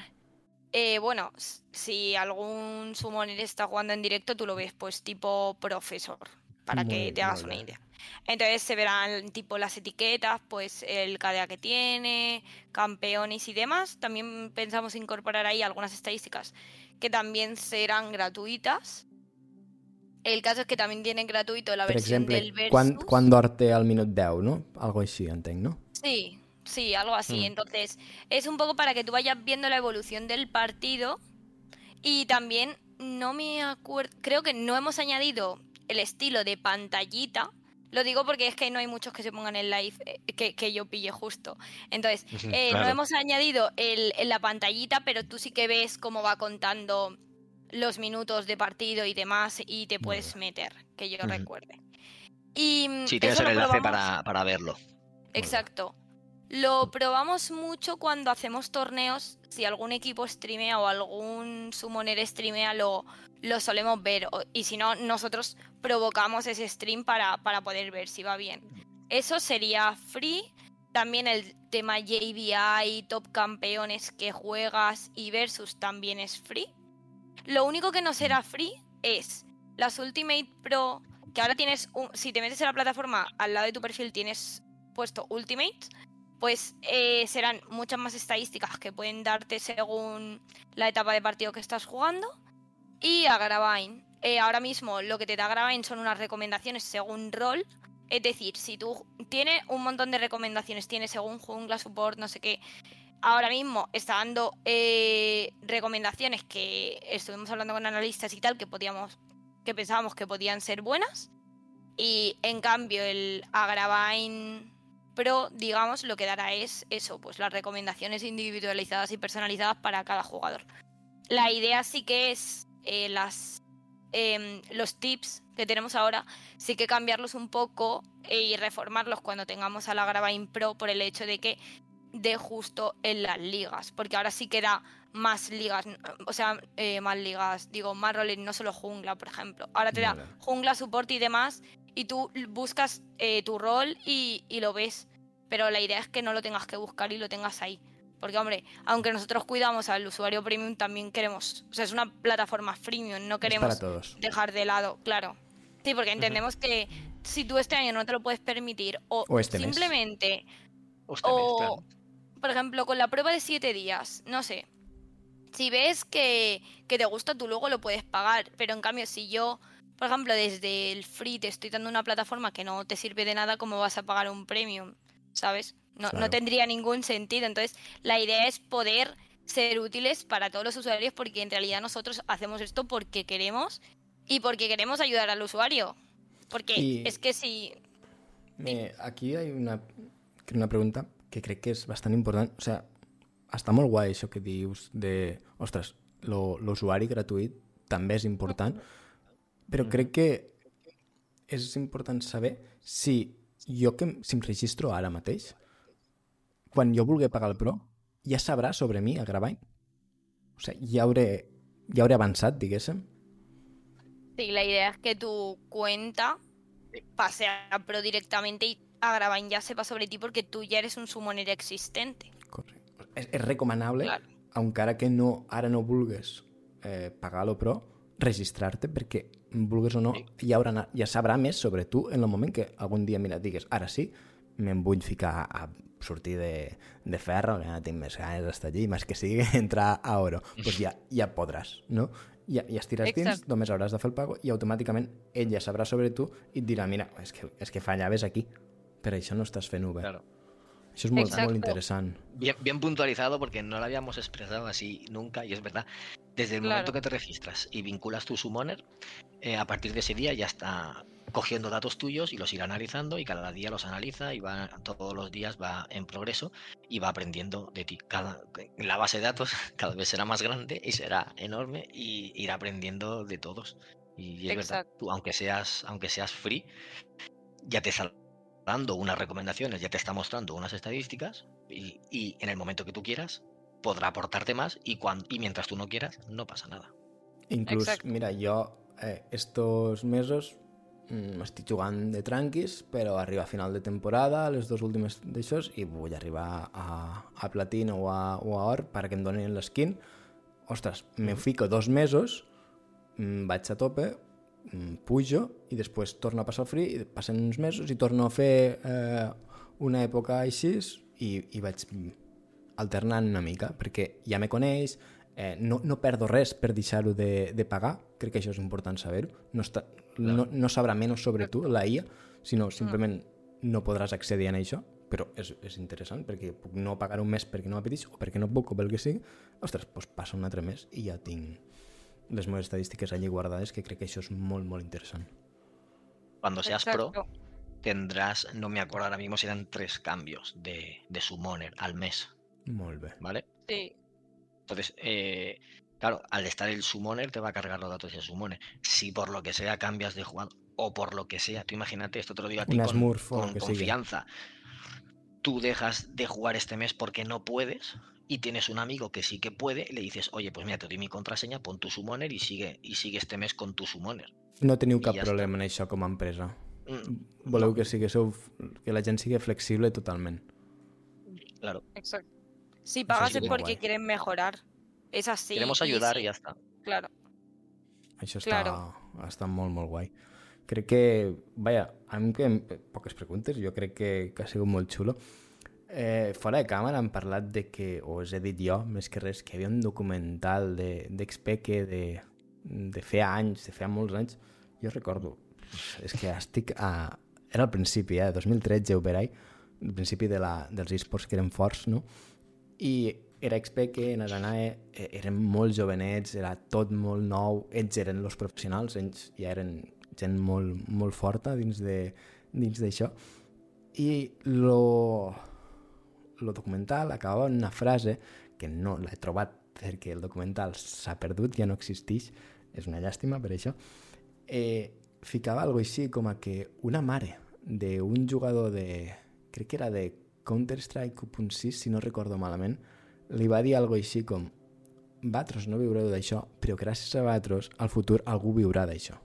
C: Eh, bueno, si algún summoner está jugando en directo, tú lo ves, pues tipo profesor. Para muy, que te hagas una idea. Entonces se verán tipo las etiquetas, pues el KDA que tiene, campeones y demás. También pensamos incorporar ahí algunas estadísticas que también serán gratuitas. El caso es que también tienen gratuito la
A: per
C: versión
A: exemple,
C: del Versus.
A: Quan, quan dorte al minut 10, no? Algo així, entenc, no?
C: Sí, sí, algo así. Mm. Entonces, es un poco para que tú vayas viendo la evolución del partido y también no me acuerdo, creo que no hemos añadido el estilo de pantallita, lo digo porque es que no hay muchos que se pongan en live eh, que, que, yo pille justo. Entonces, eh, claro. no hemos añadido el, en la pantallita, pero tú sí que ves cómo va contando los minutos de partido y demás y te puedes meter, que yo uh -huh. recuerde. Y
B: sí, tienes el enlace para, para, verlo.
C: Exacto. Lo probamos mucho cuando hacemos torneos. Si algún equipo streamea o algún summoner streamea, lo, lo solemos ver. Y si no, nosotros provocamos ese stream para, para poder ver si va bien. Eso sería free. También el tema JBI, top campeones que juegas y versus también es free. Lo único que no será free es las Ultimate Pro, que ahora tienes, un, si te metes en la plataforma, al lado de tu perfil tienes puesto Ultimate, pues eh, serán muchas más estadísticas que pueden darte según la etapa de partido que estás jugando. Y a Gravine. Eh, ahora mismo lo que te da Gravine son unas recomendaciones según rol. Es decir, si tú tienes un montón de recomendaciones, tienes según jungla, support, no sé qué. Ahora mismo está dando eh, recomendaciones que estuvimos hablando con analistas y tal, que podíamos, que pensábamos que podían ser buenas. Y en cambio, el Agravine Pro, digamos, lo que dará es eso, pues las recomendaciones individualizadas y personalizadas para cada jugador. La idea sí que es eh, las, eh, los tips que tenemos ahora, sí que cambiarlos un poco eh, y reformarlos cuando tengamos a la Pro por el hecho de que de justo en las ligas, porque ahora sí que da más ligas, o sea, eh, más ligas, digo, más roles, no solo jungla, por ejemplo. Ahora te da vale. jungla, soporte y demás, y tú buscas eh, tu rol y, y, lo ves, pero la idea es que no lo tengas que buscar y lo tengas ahí. Porque, hombre, aunque nosotros cuidamos al usuario premium, también queremos, o sea, es una plataforma freemium, no queremos dejar de lado, claro. Sí, porque entendemos uh -huh. que si tú este año no te lo puedes permitir, o,
A: o este
C: simplemente,
B: o, este mes, claro
C: por ejemplo, con la prueba de siete días, no sé. Si ves que, que te gusta, tú luego lo puedes pagar. Pero en cambio, si yo, por ejemplo, desde el free te estoy dando una plataforma que no te sirve de nada, ¿cómo vas a pagar un premium? ¿Sabes? No,
A: Claro.
C: no tendría ningún sentido. Entonces, la idea es poder ser útiles para todos los usuarios porque en realidad nosotros hacemos esto porque queremos y porque queremos ayudar al usuario. Porque
A: Y-
C: es que si...
A: Aquí hay una, una pregunta que crec que és bastant important. O sea, està molt guai això que dius de... Ostres, lo- l'usuari gratuït també és important, però crec que és important saber si jo que si em registro ara mateix, quan jo vulgui pagar el Pro, ja sabrà sobre mi a Gravine. O sea, ja hauré, ja hauré avançat, diguéssim.
C: Sí, la idea es que tu cuenta pase a Pro directamente y a Gravine ya sepa sobre ti porque tú ya eres un summoner existente.
A: Correcte. És, és recomanable,
C: Claro.
A: encara que no, ara no vulgues eh, pagar-lo, però registrar-te perquè vulgues o no, ja, haurà, ja sabrà més sobre tu en el moment que algun dia, mira, digues, ara sí, me'n vull ficar a sortir de, de ferro, que ara tinc més ganes d'estar allí, més que sigui entrar a oro, doncs pues ja, ja podràs, no? Ja, ja estiràs dins, només hauràs de fer el pago i automàticament ell ja sabrà sobre tu i et dirà, mira, és que, és que fallaves aquí, per això no estàs fent Uber.
B: Claro.
A: Molt,
C: Exacto.
A: molt interessant.
B: Bien, bien puntualizado porque no lo habíamos expresado así nunca y es verdad. Desde el
C: Claro.
B: momento que te registras y vinculas tu summoner, eh, a partir de ese día ya está cogiendo datos tuyos y los irá analizando y cada día los analiza y va todos los días va en progreso y va aprendiendo de ti. Cada, la base de datos cada vez será más grande y será enorme y irá aprendiendo de todos. Y es verdad, tú aunque seas, aunque seas free, ya te está dando unas recomendaciones, ya te está mostrando unas estadísticas y, y en el momento que tú quieras podrá aportarte más y, cuan- y mientras tú no quieras no pasa nada.
A: Inclús,
C: Exacte.
A: mira, jo eh, estos mesos mm, estic jugant de tranquis, però arriba a final de temporada, les dues últimes d'aixòs, i vull arribar a, a Platino o a, o a Or perquè em donin l'esquin. Ostres, me fico dos mesos, mm, vaig a tope, pujo, i després torno a passar el free, i passen uns mesos i torno a fer eh, una època així i, i vaig alternant una mica, perquè ja me coneix, eh, no, no perdo res per deixar-ho de, de pagar, crec que això és important saber-ho, no, està, no, no sabrà menys sobre tu, la IA, sinó simplement no podràs accedir a això, però és, és interessant perquè puc no pagar un mes perquè no m'apeteix o perquè no puc o pel que sigui, ostres, doncs passa un altre mes i ja tinc les meves estadístiques allí guardades, que crec que això és molt, molt interessant.
B: Cuando seas pro tendrás, no me acuerdo ahora mismo si eran tres cambios de, de summoner al mes,
A: Molt bé.
B: ¿vale?
C: Sí.
B: Entonces, eh, claro, al estar el summoner te va a cargar los datos del summoner. Si por lo que sea cambias de jugador o por lo que sea, tú imagínate, esto te lo digo a ti
A: Una
B: con,
A: Smurf
B: confianza. Tú dejas de jugar este mes porque no puedes y tienes un amigo que sí que puede, le dices, oye, pues mira, te doy mi contraseña, pon tu summoner y sigue, y sigue este mes con tu summoner.
A: No teniu cap problema en això com a empresa.
B: Mm,
A: Voleu
B: no,
A: que siguéssiu, que la gent sigui flexible totalment.
B: claro,
C: Exacto. Si pagas es
A: que
C: porque
A: guay.
C: quieren mejorar. Es así.
B: queremos
C: y
B: ayudar
C: sí,
B: y ya está.
C: Claro.
A: Això està,
C: Claro.
A: està molt, molt guai. Crec que, vaja, a mi que em- poques preguntes, jo crec que, que ha sigut molt xulo. Eh, fora de càmera hem parlat de que, o us he dit jo, més que res, que hi havia un documental de- d'XP de, de, de feia anys, de feia molts anys, jo recordo, és que estic a... Era al principi, eh, 2013, Uberai, al principi de la, dels esports que eren forts, no? I era XP que en Aranae eh, eren molt jovenets, era tot molt nou, ells eren els professionals, ells ja eren gent molt, molt forta dins de dins d'això. I lo, lo documental acabava en una frase que no l'he trobat perquè el documental s'ha perdut, ja no existeix, és una llàstima per això, eh, ficava algo així com a que una mare d'un jugador de... crec que era de Counter-Strike 1.6, si no recordo malament, li va dir algo així com Vatros no viureu d'això, però gràcies a Vatros al futur algú viurà d'això.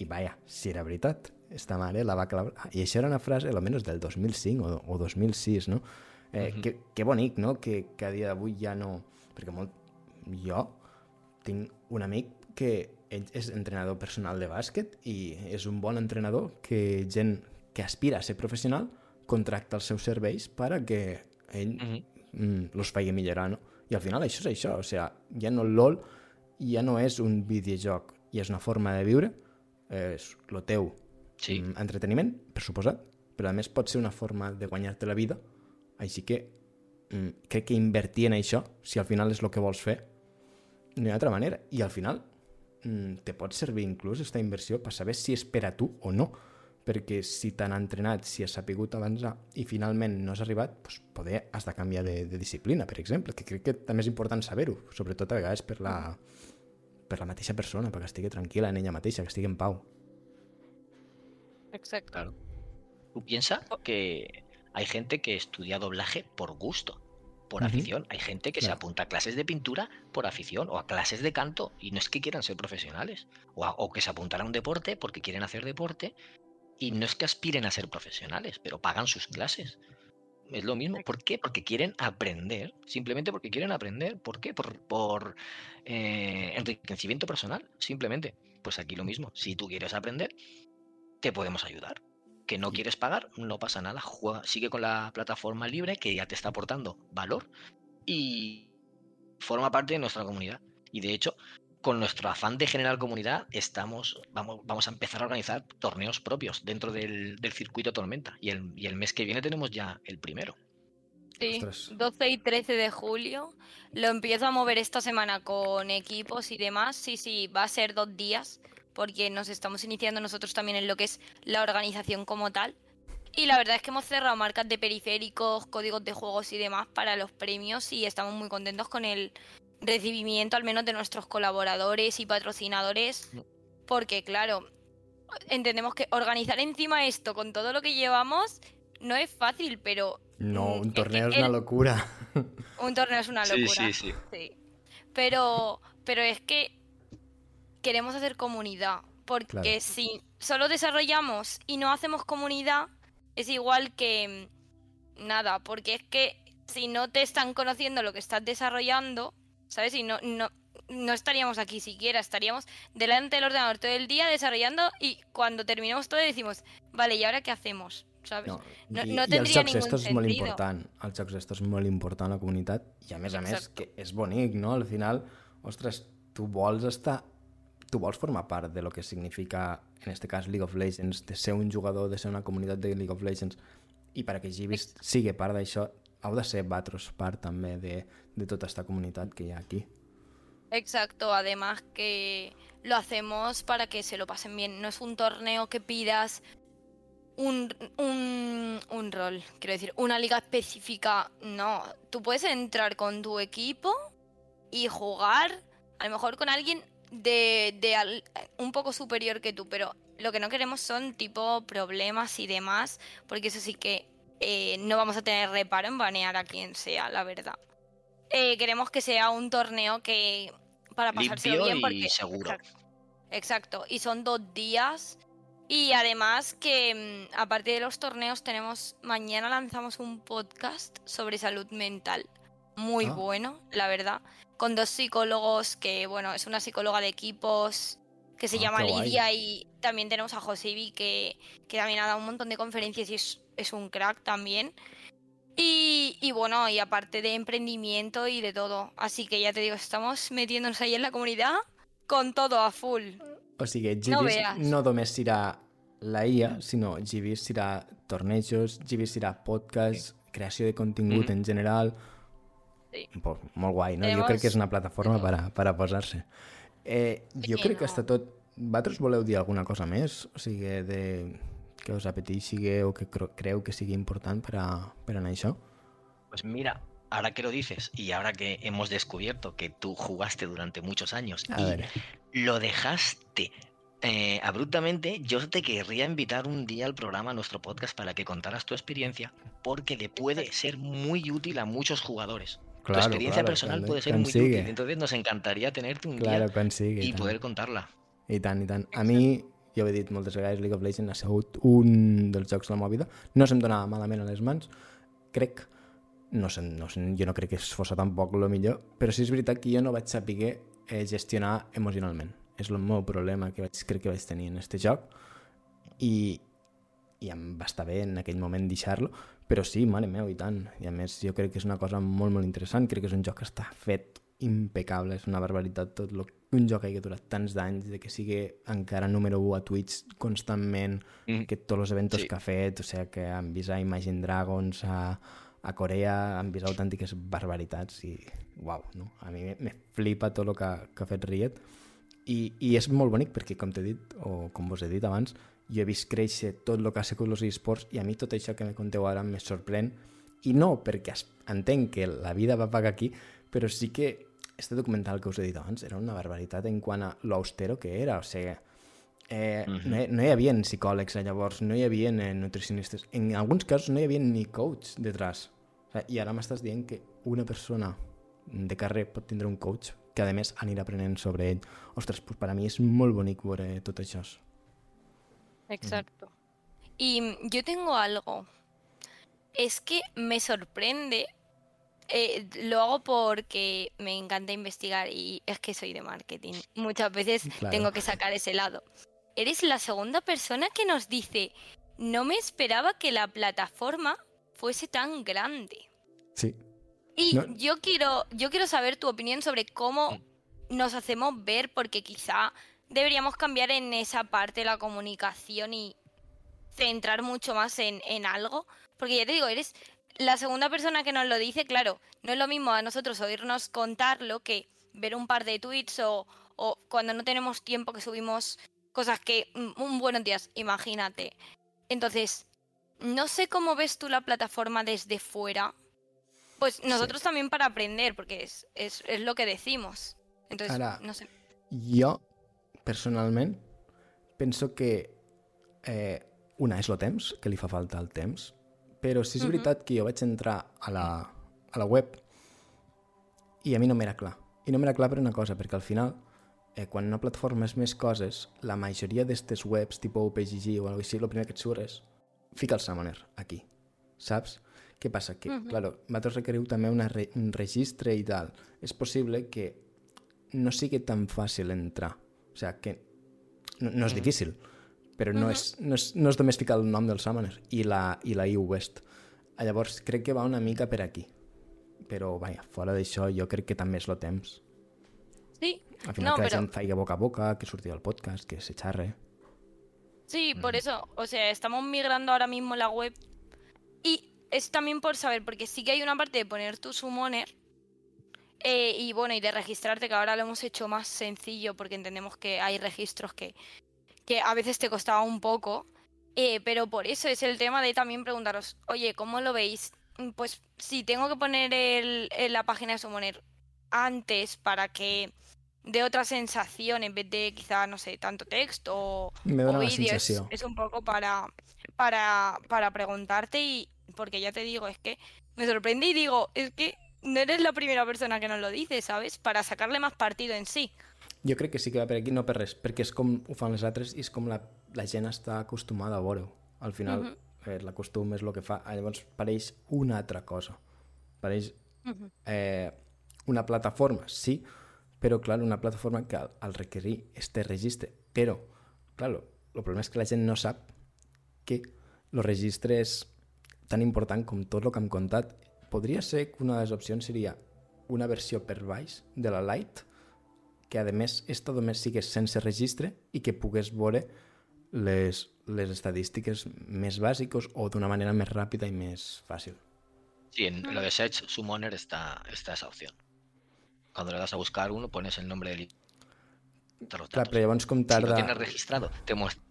A: I vaja, si era veritat, esta mare la va clavar... I això era una frase, almenys del 2005 o, o 2006, no? Eh, uh -huh. que, que bonic, no?, que, que a dia d'avui ja no... Perquè molt... jo tinc un amic que ell és entrenador personal de bàsquet i és un bon entrenador que gent que aspira a ser professional contracta els seus serveis per a que ell
B: Ujú.
A: mm, los faci millorar, no? I al final això és això, o sigui, ja no el LOL ja no és un videojoc, ja és una forma de viure, és el teu
B: Sí.
A: mm, entreteniment, per suposat, però a més pot ser una forma de guanyar-te la vida, així que mm, crec que invertir en això, si al final és el que vols fer, no hi ha altra manera. I al final mm, te pot servir inclús aquesta inversió per saber si és per a tu o no, perquè si t'han entrenat, si has sapigut avançar i finalment no has arribat, doncs poder has de canviar de, de disciplina, per exemple, que crec que també és important saber-ho, sobretot a vegades per la, per la mateixa persona, perquè estigui tranquil·la en ella mateixa, que estigui en pau.
C: Exacto.
B: Claro. Tú piensas que hay gente que estudia doblaje por gusto, por afición. Hay gente que se apunta a clases de pintura por afición o a clases de canto y no es que quieran ser profesionales. O, a- o que se apuntan a un deporte porque quieren hacer deporte y no es que aspiren a ser profesionales, pero pagan sus clases. Es lo mismo. ¿Por qué? Porque quieren aprender. Simplemente porque quieren aprender. ¿Por qué? Por, por eh, enriquecimiento personal. Simplemente. Pues aquí lo mismo. Si tú quieres aprender, te podemos ayudar. Que no quieres pagar, no pasa nada. Juega, sigue con la plataforma libre que ya te está aportando valor y forma parte de nuestra comunidad. Y de hecho, con nuestro afán de generar comunidad, estamos, vamos, vamos a empezar a organizar torneos propios dentro del, del circuito Tormenta. Y el, y el mes que viene tenemos ya el primero.
C: Sí,
A: Ostras.
C: 12 y 13 de julio. Lo empiezo a mover esta semana con equipos y demás. Sí, sí, va a ser dos días porque nos estamos iniciando nosotros también en lo que es la organización como tal. Y la verdad es que hemos cerrado marcas de periféricos, códigos de juegos y demás para los premios y estamos muy contentos con el recibimiento al menos de nuestros colaboradores y patrocinadores. Porque claro, entendemos que organizar encima esto con todo lo que llevamos no es fácil, pero
A: No,
C: Mm,
A: un
C: es que
A: torneo es una
C: el-
A: locura.
C: un torneo es una
B: Sí,
C: locura.
B: sí, sí.
C: Sí. Pero, pero es que queremos hacer comunidad. Porque
A: Claro.
C: si solo desarrollamos y no hacemos comunidad, es igual que mm, nada. Porque es que si no te están conociendo lo que estás desarrollando, ¿sabes? Y no, no, no estaríamos aquí siquiera, estaríamos delante del ordenador todo el día desarrollando y cuando terminemos todo decimos, vale, ¿y ahora qué hacemos? ¿Sabes?
A: No,
C: No-
A: i,
C: no
A: i els jocs estos és molt important. Els jocs estos és molt important la comunitat i a més a més que és bonic, no? Al final, ostres, tu vols estar tu vols formar part de lo que significa, en este cas, League of Legends, de ser un jugador, de ser una comunitat de League of Legends, i perquè Givis sigui part d'això, heu de ser vosaltres part també de, de tota esta comunitat que hi ha aquí.
C: Exacto, además que lo hacemos para que se lo pasen bien. No es un torneo que pidas un, un, un rol, quiero decir, una liga específica. No, tú puedes entrar con tu equipo y jugar, a lo mejor con alguien de, de al- un poco superior que tú, pero lo que no queremos son tipo problemas y demás, porque eso sí que eh, no vamos a tener reparo en banear a quien sea, la verdad. Eh, queremos que sea un torneo que para
B: Limpio
C: bien
B: y
C: porque
B: seguro.
C: Exacto, exacto. y son dos días y además que mm, aparte de los torneos tenemos mañana lanzamos un podcast sobre salud mental muy
A: Ah.
C: bueno la verdad con dos psicólogos que bueno es una psicóloga de equipos que se
A: Ah,
C: llama. Lidia y también tenemos a Josebi que, que también ha dado un montón de conferencias y es, es un crack también y, y bueno, y aparte de emprendimiento y de todo. Así que ya te digo, estamos metiéndonos ahí en la comunidad con todo a full.
A: O sigui,
C: No veas.
A: no, només serà la IA, sinó Givis serà tornejos, Givis serà podcast, creació de contingut
B: Mhm.
A: en general...
C: Sí.
A: Pues, molt guai, no? Jo
C: Tenemos
A: crec que és una plataforma per a, per a posar-se. Eh, jo
C: Sí,
A: crec que
C: no.
A: està tot... Vosaltres voleu dir alguna cosa més? O sigui, de... que us apeteixi o que cre- creu que sigui important per, a, per a això?
B: Pues mira, ahora que lo dices y ahora que hemos descubierto que tú jugaste durante muchos años
A: A
B: y
A: veure,
B: lo dejaste eh, abruptamente, yo te querría invitar un día al programa, a nuestro podcast, para que contaras tu experiencia, porque le puede ser muy útil a muchos jugadores. Tu experiencia personal puede ser muy útil, entonces nos encantaría tenerte un
A: Claro,
B: día
A: quan sigui.
B: y
A: i
B: poder contarla.
A: I tant, i tant. A mi, ja ho he dit moltes vegades, League of Legends ha sigut un dels jocs de la meva vida. No se'm donava malament a les mans. Crec, no sé, no sé, jo no crec que fos tampoc el millor, però sí és veritat que jo no vaig saber eh, gestionar emocionalment. És el meu problema que vaig, crec que vaig tenir en este joc i, i em va estar bé en aquell moment deixar-lo, Però sí, mare meu, i tant. I a més, jo crec que és una cosa molt, molt interessant. Crec que és un joc que està fet impecable, és una barbaritat tot lo, un joc que ha durat tants d'anys, de que sigui encara número 1 a Twitch constantment, mm. que tots els eventos sí. que ha fet, o sigui, que han vist a Imagine Dragons, a, a Corea, han vist autèntiques barbaritats i, uau, no? a mi me flipa tot el que, que ha fet Riot i, i és molt bonic perquè, com t'he dit, o com vos he dit abans, jo he vist créixer tot el que ha sigut els esports i a mi tot això que me conteu ara me sorprèn i no perquè entenc que la vida va pagar aquí, però sí que este documental que us he dit abans era una barbaritat en quant a l'austero que era, o sigui, eh, uh -huh. no, hi, no hi havia psicòlegs llavors, no hi havia eh, nutricionistes, en alguns casos no hi havia ni coach detrás, o sigui, i ara m'estàs dient que una persona de carrer pot tindre un coach que a més anirà aprenent sobre ell. Ostres, pues per a mi és molt bonic veure tot això.
C: Exacto. Y yo tengo algo. Es que me sorprende. Eh, lo hago porque me encanta investigar y es que soy de marketing. Muchas veces claro. tengo que sacar ese lado. Eres la segunda persona que nos dice, no me esperaba que la plataforma fuese tan grande.
A: Sí.
C: Y no. yo quiero, yo quiero saber tu opinión sobre cómo nos hacemos ver, porque quizá deberíamos cambiar en esa parte la comunicación y centrar mucho más en, en, algo. Porque ya te digo, eres la segunda persona que nos lo dice, claro, no es lo mismo a nosotros oírnos contarlo que ver un par de tweets o, o cuando no tenemos tiempo que subimos cosas que, un buenos días, imagínate. Entonces, no sé cómo ves tú la plataforma desde fuera. Pues nosotros sí. también para aprender, porque es, es, es, lo que decimos. Entonces, no sé.
A: Jo, personalment, penso que eh, una és el temps, que li fa falta el temps, però sí és uh -huh. veritat que jo vaig entrar a la, a la web i a mi no m'era clar. I no m'era clar per una cosa, perquè al final, eh, quan una plataforma és més coses, la majoria d'aquestes webs, tipus OpenGG o alguna així, el primer que et surt és fica el Summoner aquí, saps? Què passa? Que, uh -huh. claro, vosaltres requeriu també una re un registre i tal. És possible que no sigui tan fàcil entrar. O sigui, que no, no és difícil, però no, és, no, és, no és només ficar el nom del Summoner i la, i la EU West. Llavors, crec que va una mica per aquí. Però, vaja, fora d'això, jo crec que també és el temps.
C: Sí.
A: Al final
C: no,
A: que la
C: pero...
A: gent faci boca a boca, que surti el podcast, que se xarre.
C: Sí, por eso, o sea, estamos migrando ahora mismo la web y es también por saber, porque sí que hay una parte de poner tu summoner eh, y bueno, y de registrarte, que ahora lo hemos hecho más sencillo porque entendemos que hay registros que, que a veces te costaba un poco, eh, pero por eso es el tema de también preguntaros, oye, ¿cómo lo veis? Pues si tengo que poner el, el, la página de summoner antes para que de otra sensación en vez de quizá, no sé, tanto texto o,
A: o
C: vídeo. Es, es, un poco para, para, para preguntarte y porque ya te digo, es que me sorprende y digo, es que no eres la primera persona que nos lo dice, ¿sabes? Para sacarle más partido en sí.
A: Jo crec que sí que va per aquí, no per res, perquè és com ho fan les altres i és com la, la gent està acostumada a veure-ho. Al final, uh -huh. eh, l'acostum és el que fa. Llavors, pareix una altra cosa. Pareix uh -huh. eh, una plataforma, sí, però, clar, una plataforma que al, al requerir este registre, però, clar, el problema és que la gent no sap que el registre és tan important com tot el que hem contat. Podria ser que una de les opcions seria una versió per baix de la Lite, que a més esta només sigués sense registre i que pogués veure les, les estadístiques més bàsiques o d'una manera més ràpida i més fàcil.
B: Sí, en lo de Search Summoner está, está esa opción. Cuando le das a buscar uno, pones el nombre del
A: Clar, però llavors com tarda...
B: Si lo tienes registrado, te muestra.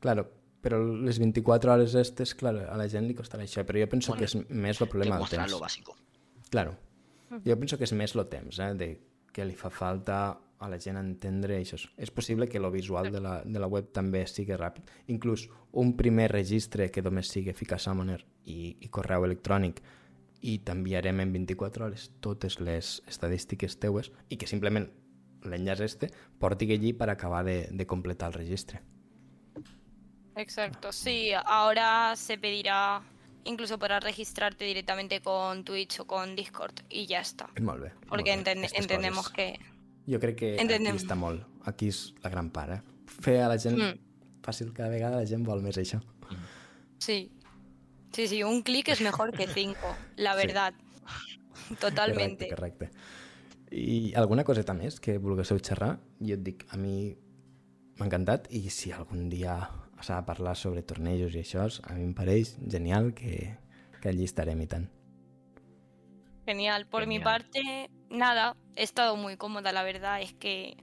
A: Claro, però les 24 hores estes, clar, a la gent li costarà això, però jo penso bueno, que és més el problema del temps.
B: lo básico.
A: Claro. Jo penso que és més el temps, eh, de que li fa falta a la gent entendre això. És possible que lo visual de la, de la web també sigui ràpid. Inclús un primer registre que només sigui ficar Summoner i, i correu electrònic i t'enviarem en 24 hores totes les estadístiques teues i que simplement l'enllaç este porti allí per acabar de, de completar el registre.
C: Exacto, sí, ahora se pedirá incluso para registrarte directamente con Twitch o con Discord y ya está.
A: Molt bé.
C: Porque
A: molt bé.
C: enten entendemos que...
A: Jo crec que
C: Entenem.
A: aquí està molt. Aquí és la gran part, eh? Fer a la gent mm. fàcil cada vegada, la gent vol més això.
C: Sí. Sí, sí, un clic és mejor que cinco, la
A: Sí.
C: verdad. Totalmente.
A: Correcte, correcte. I alguna coseta més que volguéssiu xerrar? Jo et dic, a mi m'ha encantat i si algun dia s'ha de parlar sobre tornejos i això, a mi em pareix genial que, que allí estarem i tant.
C: Genial. Por mi
B: Genial.
C: parte, nada, he estado muy cómoda, la verdad. Es que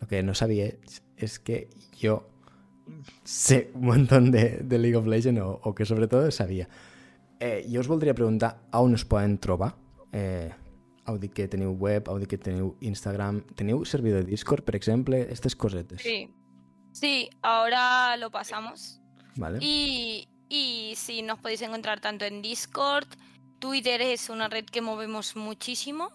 A: Lo que no sabía es, es que yo sé un montón de, de League of Legends o, o que sobre todo sabia. Eh, jo us voldria preguntar on us poden trobar. Eh, heu dit que teniu web, heu dit que teniu Instagram, teniu servidor de Discord, per exemple, aquestes cosetes.
C: sí. Sí, ahora lo pasamos.
A: Vale?
C: Y, y sí, nos podéis encontrar tanto en Discord, Twitter es una red que movemos muchísimo,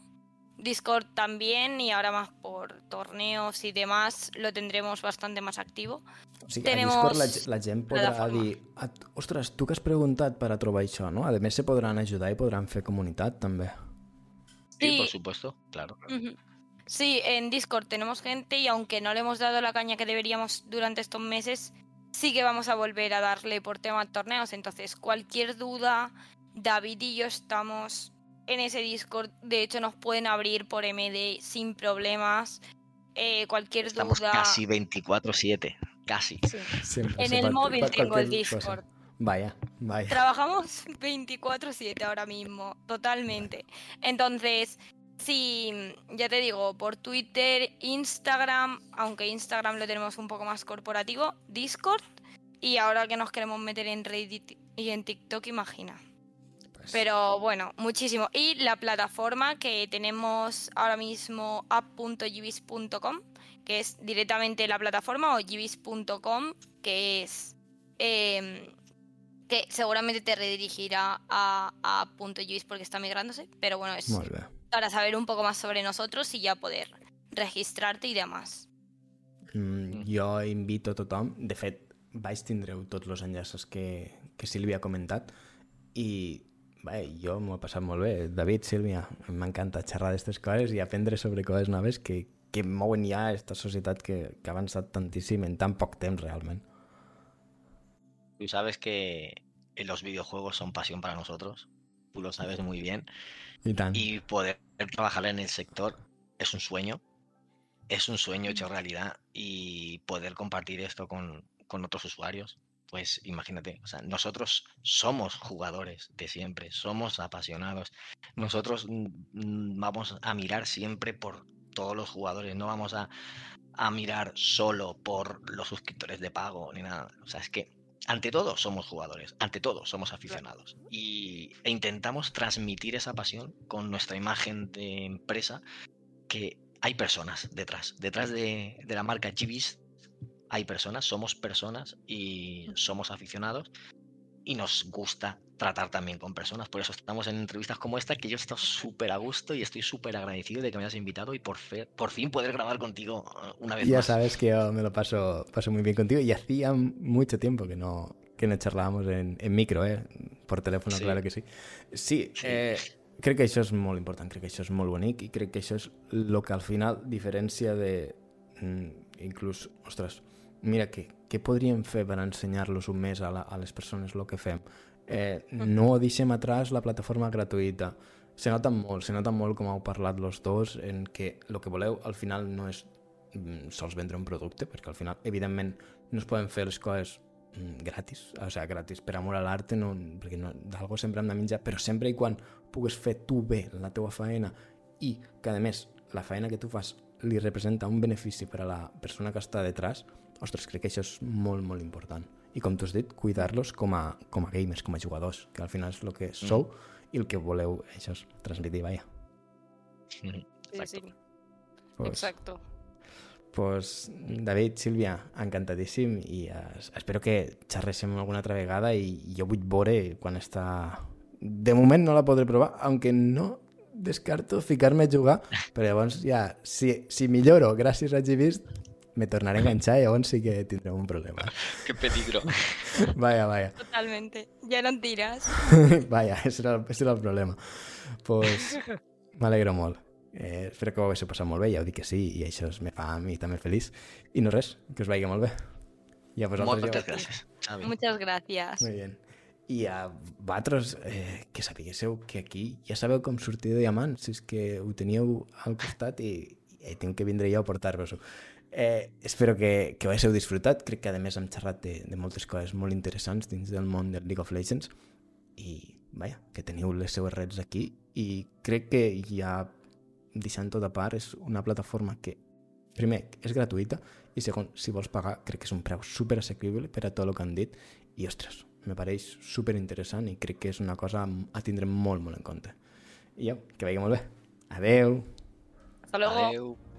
C: Discord también y ahora más por torneos y demás lo tendremos bastante más activo.
A: O sigui,
C: tenemos
A: a Discord la, la gent podrà dir "Ah, ostres, tu que has preguntat per a trobar això, no? A més, se podran ajudar i podran fer comunitat, també.
B: Sí, por supuesto, claro.
C: Sí, en Discord tenemos gente y aunque no le hemos dado la caña que deberíamos durante estos meses, sí que vamos a volver a darle por tema torneos. Entonces, cualquier duda, David y yo estamos en ese Discord. De hecho, nos pueden abrir por MD sin problemas. Eh, cualquier
B: Estamos
C: duda.
B: casi 24-7, casi.
C: Sí.
A: Sempre,
C: En el móvil tengo el
A: cosa.
C: Discord.
A: Vaya, vaya.
C: Trabajamos 24/7 ahora mismo, totalmente. Entonces, sí, ya te digo, por Twitter, Instagram, aunque Instagram lo tenemos un poco más corporativo, Discord, y ahora que nos queremos meter en Reddit y en TikTok, imagina.
A: Pues,
C: Pero bueno, muchísimo. Y la plataforma que tenemos ahora mismo, app.gibis.com, que es directamente la plataforma, o gibis.com, que es... em, que seguramente te redirigirá a, a porque está migrándose, pero bueno, es
A: Molt bé.
C: Para saber un poco más sobre nosotros y ya poder registrarte y demás.
A: Mm, jo invito a tothom, de fet vaig tindreu tots els enllaços que, que Sílvia ha comentat i bé, jo m'ho he passat molt bé David, Sílvia, m'encanta xerrar d'aquestes coses i aprendre sobre coses noves que, que mouen ja aquesta societat que, que ha avançat tantíssim en tan poc temps realment
B: Tú sabes que los videojuegos son pasión para nosotros. Tú lo sabes muy bien. Y poder trabajar en el sector es un sueño. Es un sueño hecho realidad. Y poder compartir esto con, con otros usuarios. Pues imagínate, o sea, nosotros somos jugadores de siempre, somos apasionados. Nosotros vamos a mirar siempre por todos los jugadores, no vamos a, a mirar solo por los suscriptores de pago ni nada. O sea, es que ante todo somos jugadores, ante todo somos aficionados. Y, e intentamos transmitir esa pasión con nuestra imagen de empresa, que hay personas detrás. Detrás de, de la marca GBs hay personas, somos personas y somos aficionados. Y nos gusta tratar también con personas. Por eso estamos en entrevistas como esta, que yo estoy súper a gusto y estoy súper agradecido de que me hayas invitado y por, fe- por fin poder grabar contigo uh, una vez
A: ya
B: más.
A: sabes que yo me lo paso, paso muy bien contigo y hacía mucho tiempo que no, que no charlábamos en, en micro, eh? por teléfono,
B: Sí.
A: claro que sí. Sí,
B: Sí.
A: eh, crec que això és molt important, crec que això és molt bonic i crec que això és el que al final diferencia de... Mm, inclús, ostres, mira, què, què podríem fer per ensenyar-los un mes a, la, a les persones el que fem? Eh, no deixem atrás la plataforma gratuïta. Se nota molt, se nota molt com heu parlat los dos en que el que voleu al final no és mm, sols vendre un producte, perquè al final, evidentment, no es poden fer les coses mm, gratis, o sigui, gratis per amor a l'arte, no, perquè no, d'algo sempre hem de menjar, però sempre i quan pugues fer tu bé la teua feina i que, a més, la feina que tu fas li representa un benefici per a la persona que està detrás, ostres, crec que això és molt, molt important. I com tu has dit, cuidar-los com, a, com a gamers, com a jugadors, que al final és el que sou i el que voleu, això és transmitir, vaja.
C: Sí,
B: Exacto.
C: sí,
A: Pues,
C: exacto.
A: pues, David, Sílvia, encantadíssim i eh, espero que xerréssim alguna altra vegada i jo vull veure quan està... De moment no la podré provar, aunque no descarto ficar-me a jugar, però llavors ja, si, si milloro gràcies a Givist, me tornaré a enganxar i llavors sí que tindrem un problema.
B: Qué peligro.
A: Vaya, vaya.
C: Totalmente. Ya no tiras.
A: Vaya, ese era, ese era el problema. Pues m'alegro molt. Eh, espero que ho haguéssiu passat molt bé, ja ho dic que sí, i això es me fa a mi també feliç. I no res, que us vagi molt bé. I a vosaltres
B: Moltes
A: ja...
B: gràcies, Xavi.
C: Muchas gracias.
A: Muy bien. I a vosaltres, eh, que sapiguéssiu que aquí ja sabeu com sortir de diamants, si és que ho teníeu al costat i, i tinc que vindre jo a portar-vos-ho. Eh, espero que, que ho haguéssiu disfrutat. Crec que, a més, hem xerrat de, de moltes coses molt interessants dins del món del League of Legends i, vaja, que teniu les seues reds aquí i crec que ja, deixant tot a part, és una plataforma que, primer, és gratuïta i segon, si vols pagar, crec que és un preu super assequible per a tot el que han dit i, ostres, me pareix super interessant i crec que és una cosa a tindre molt, molt en compte. I ja, que vagi molt bé. Adeu!
C: Hasta luego.
B: Adeu.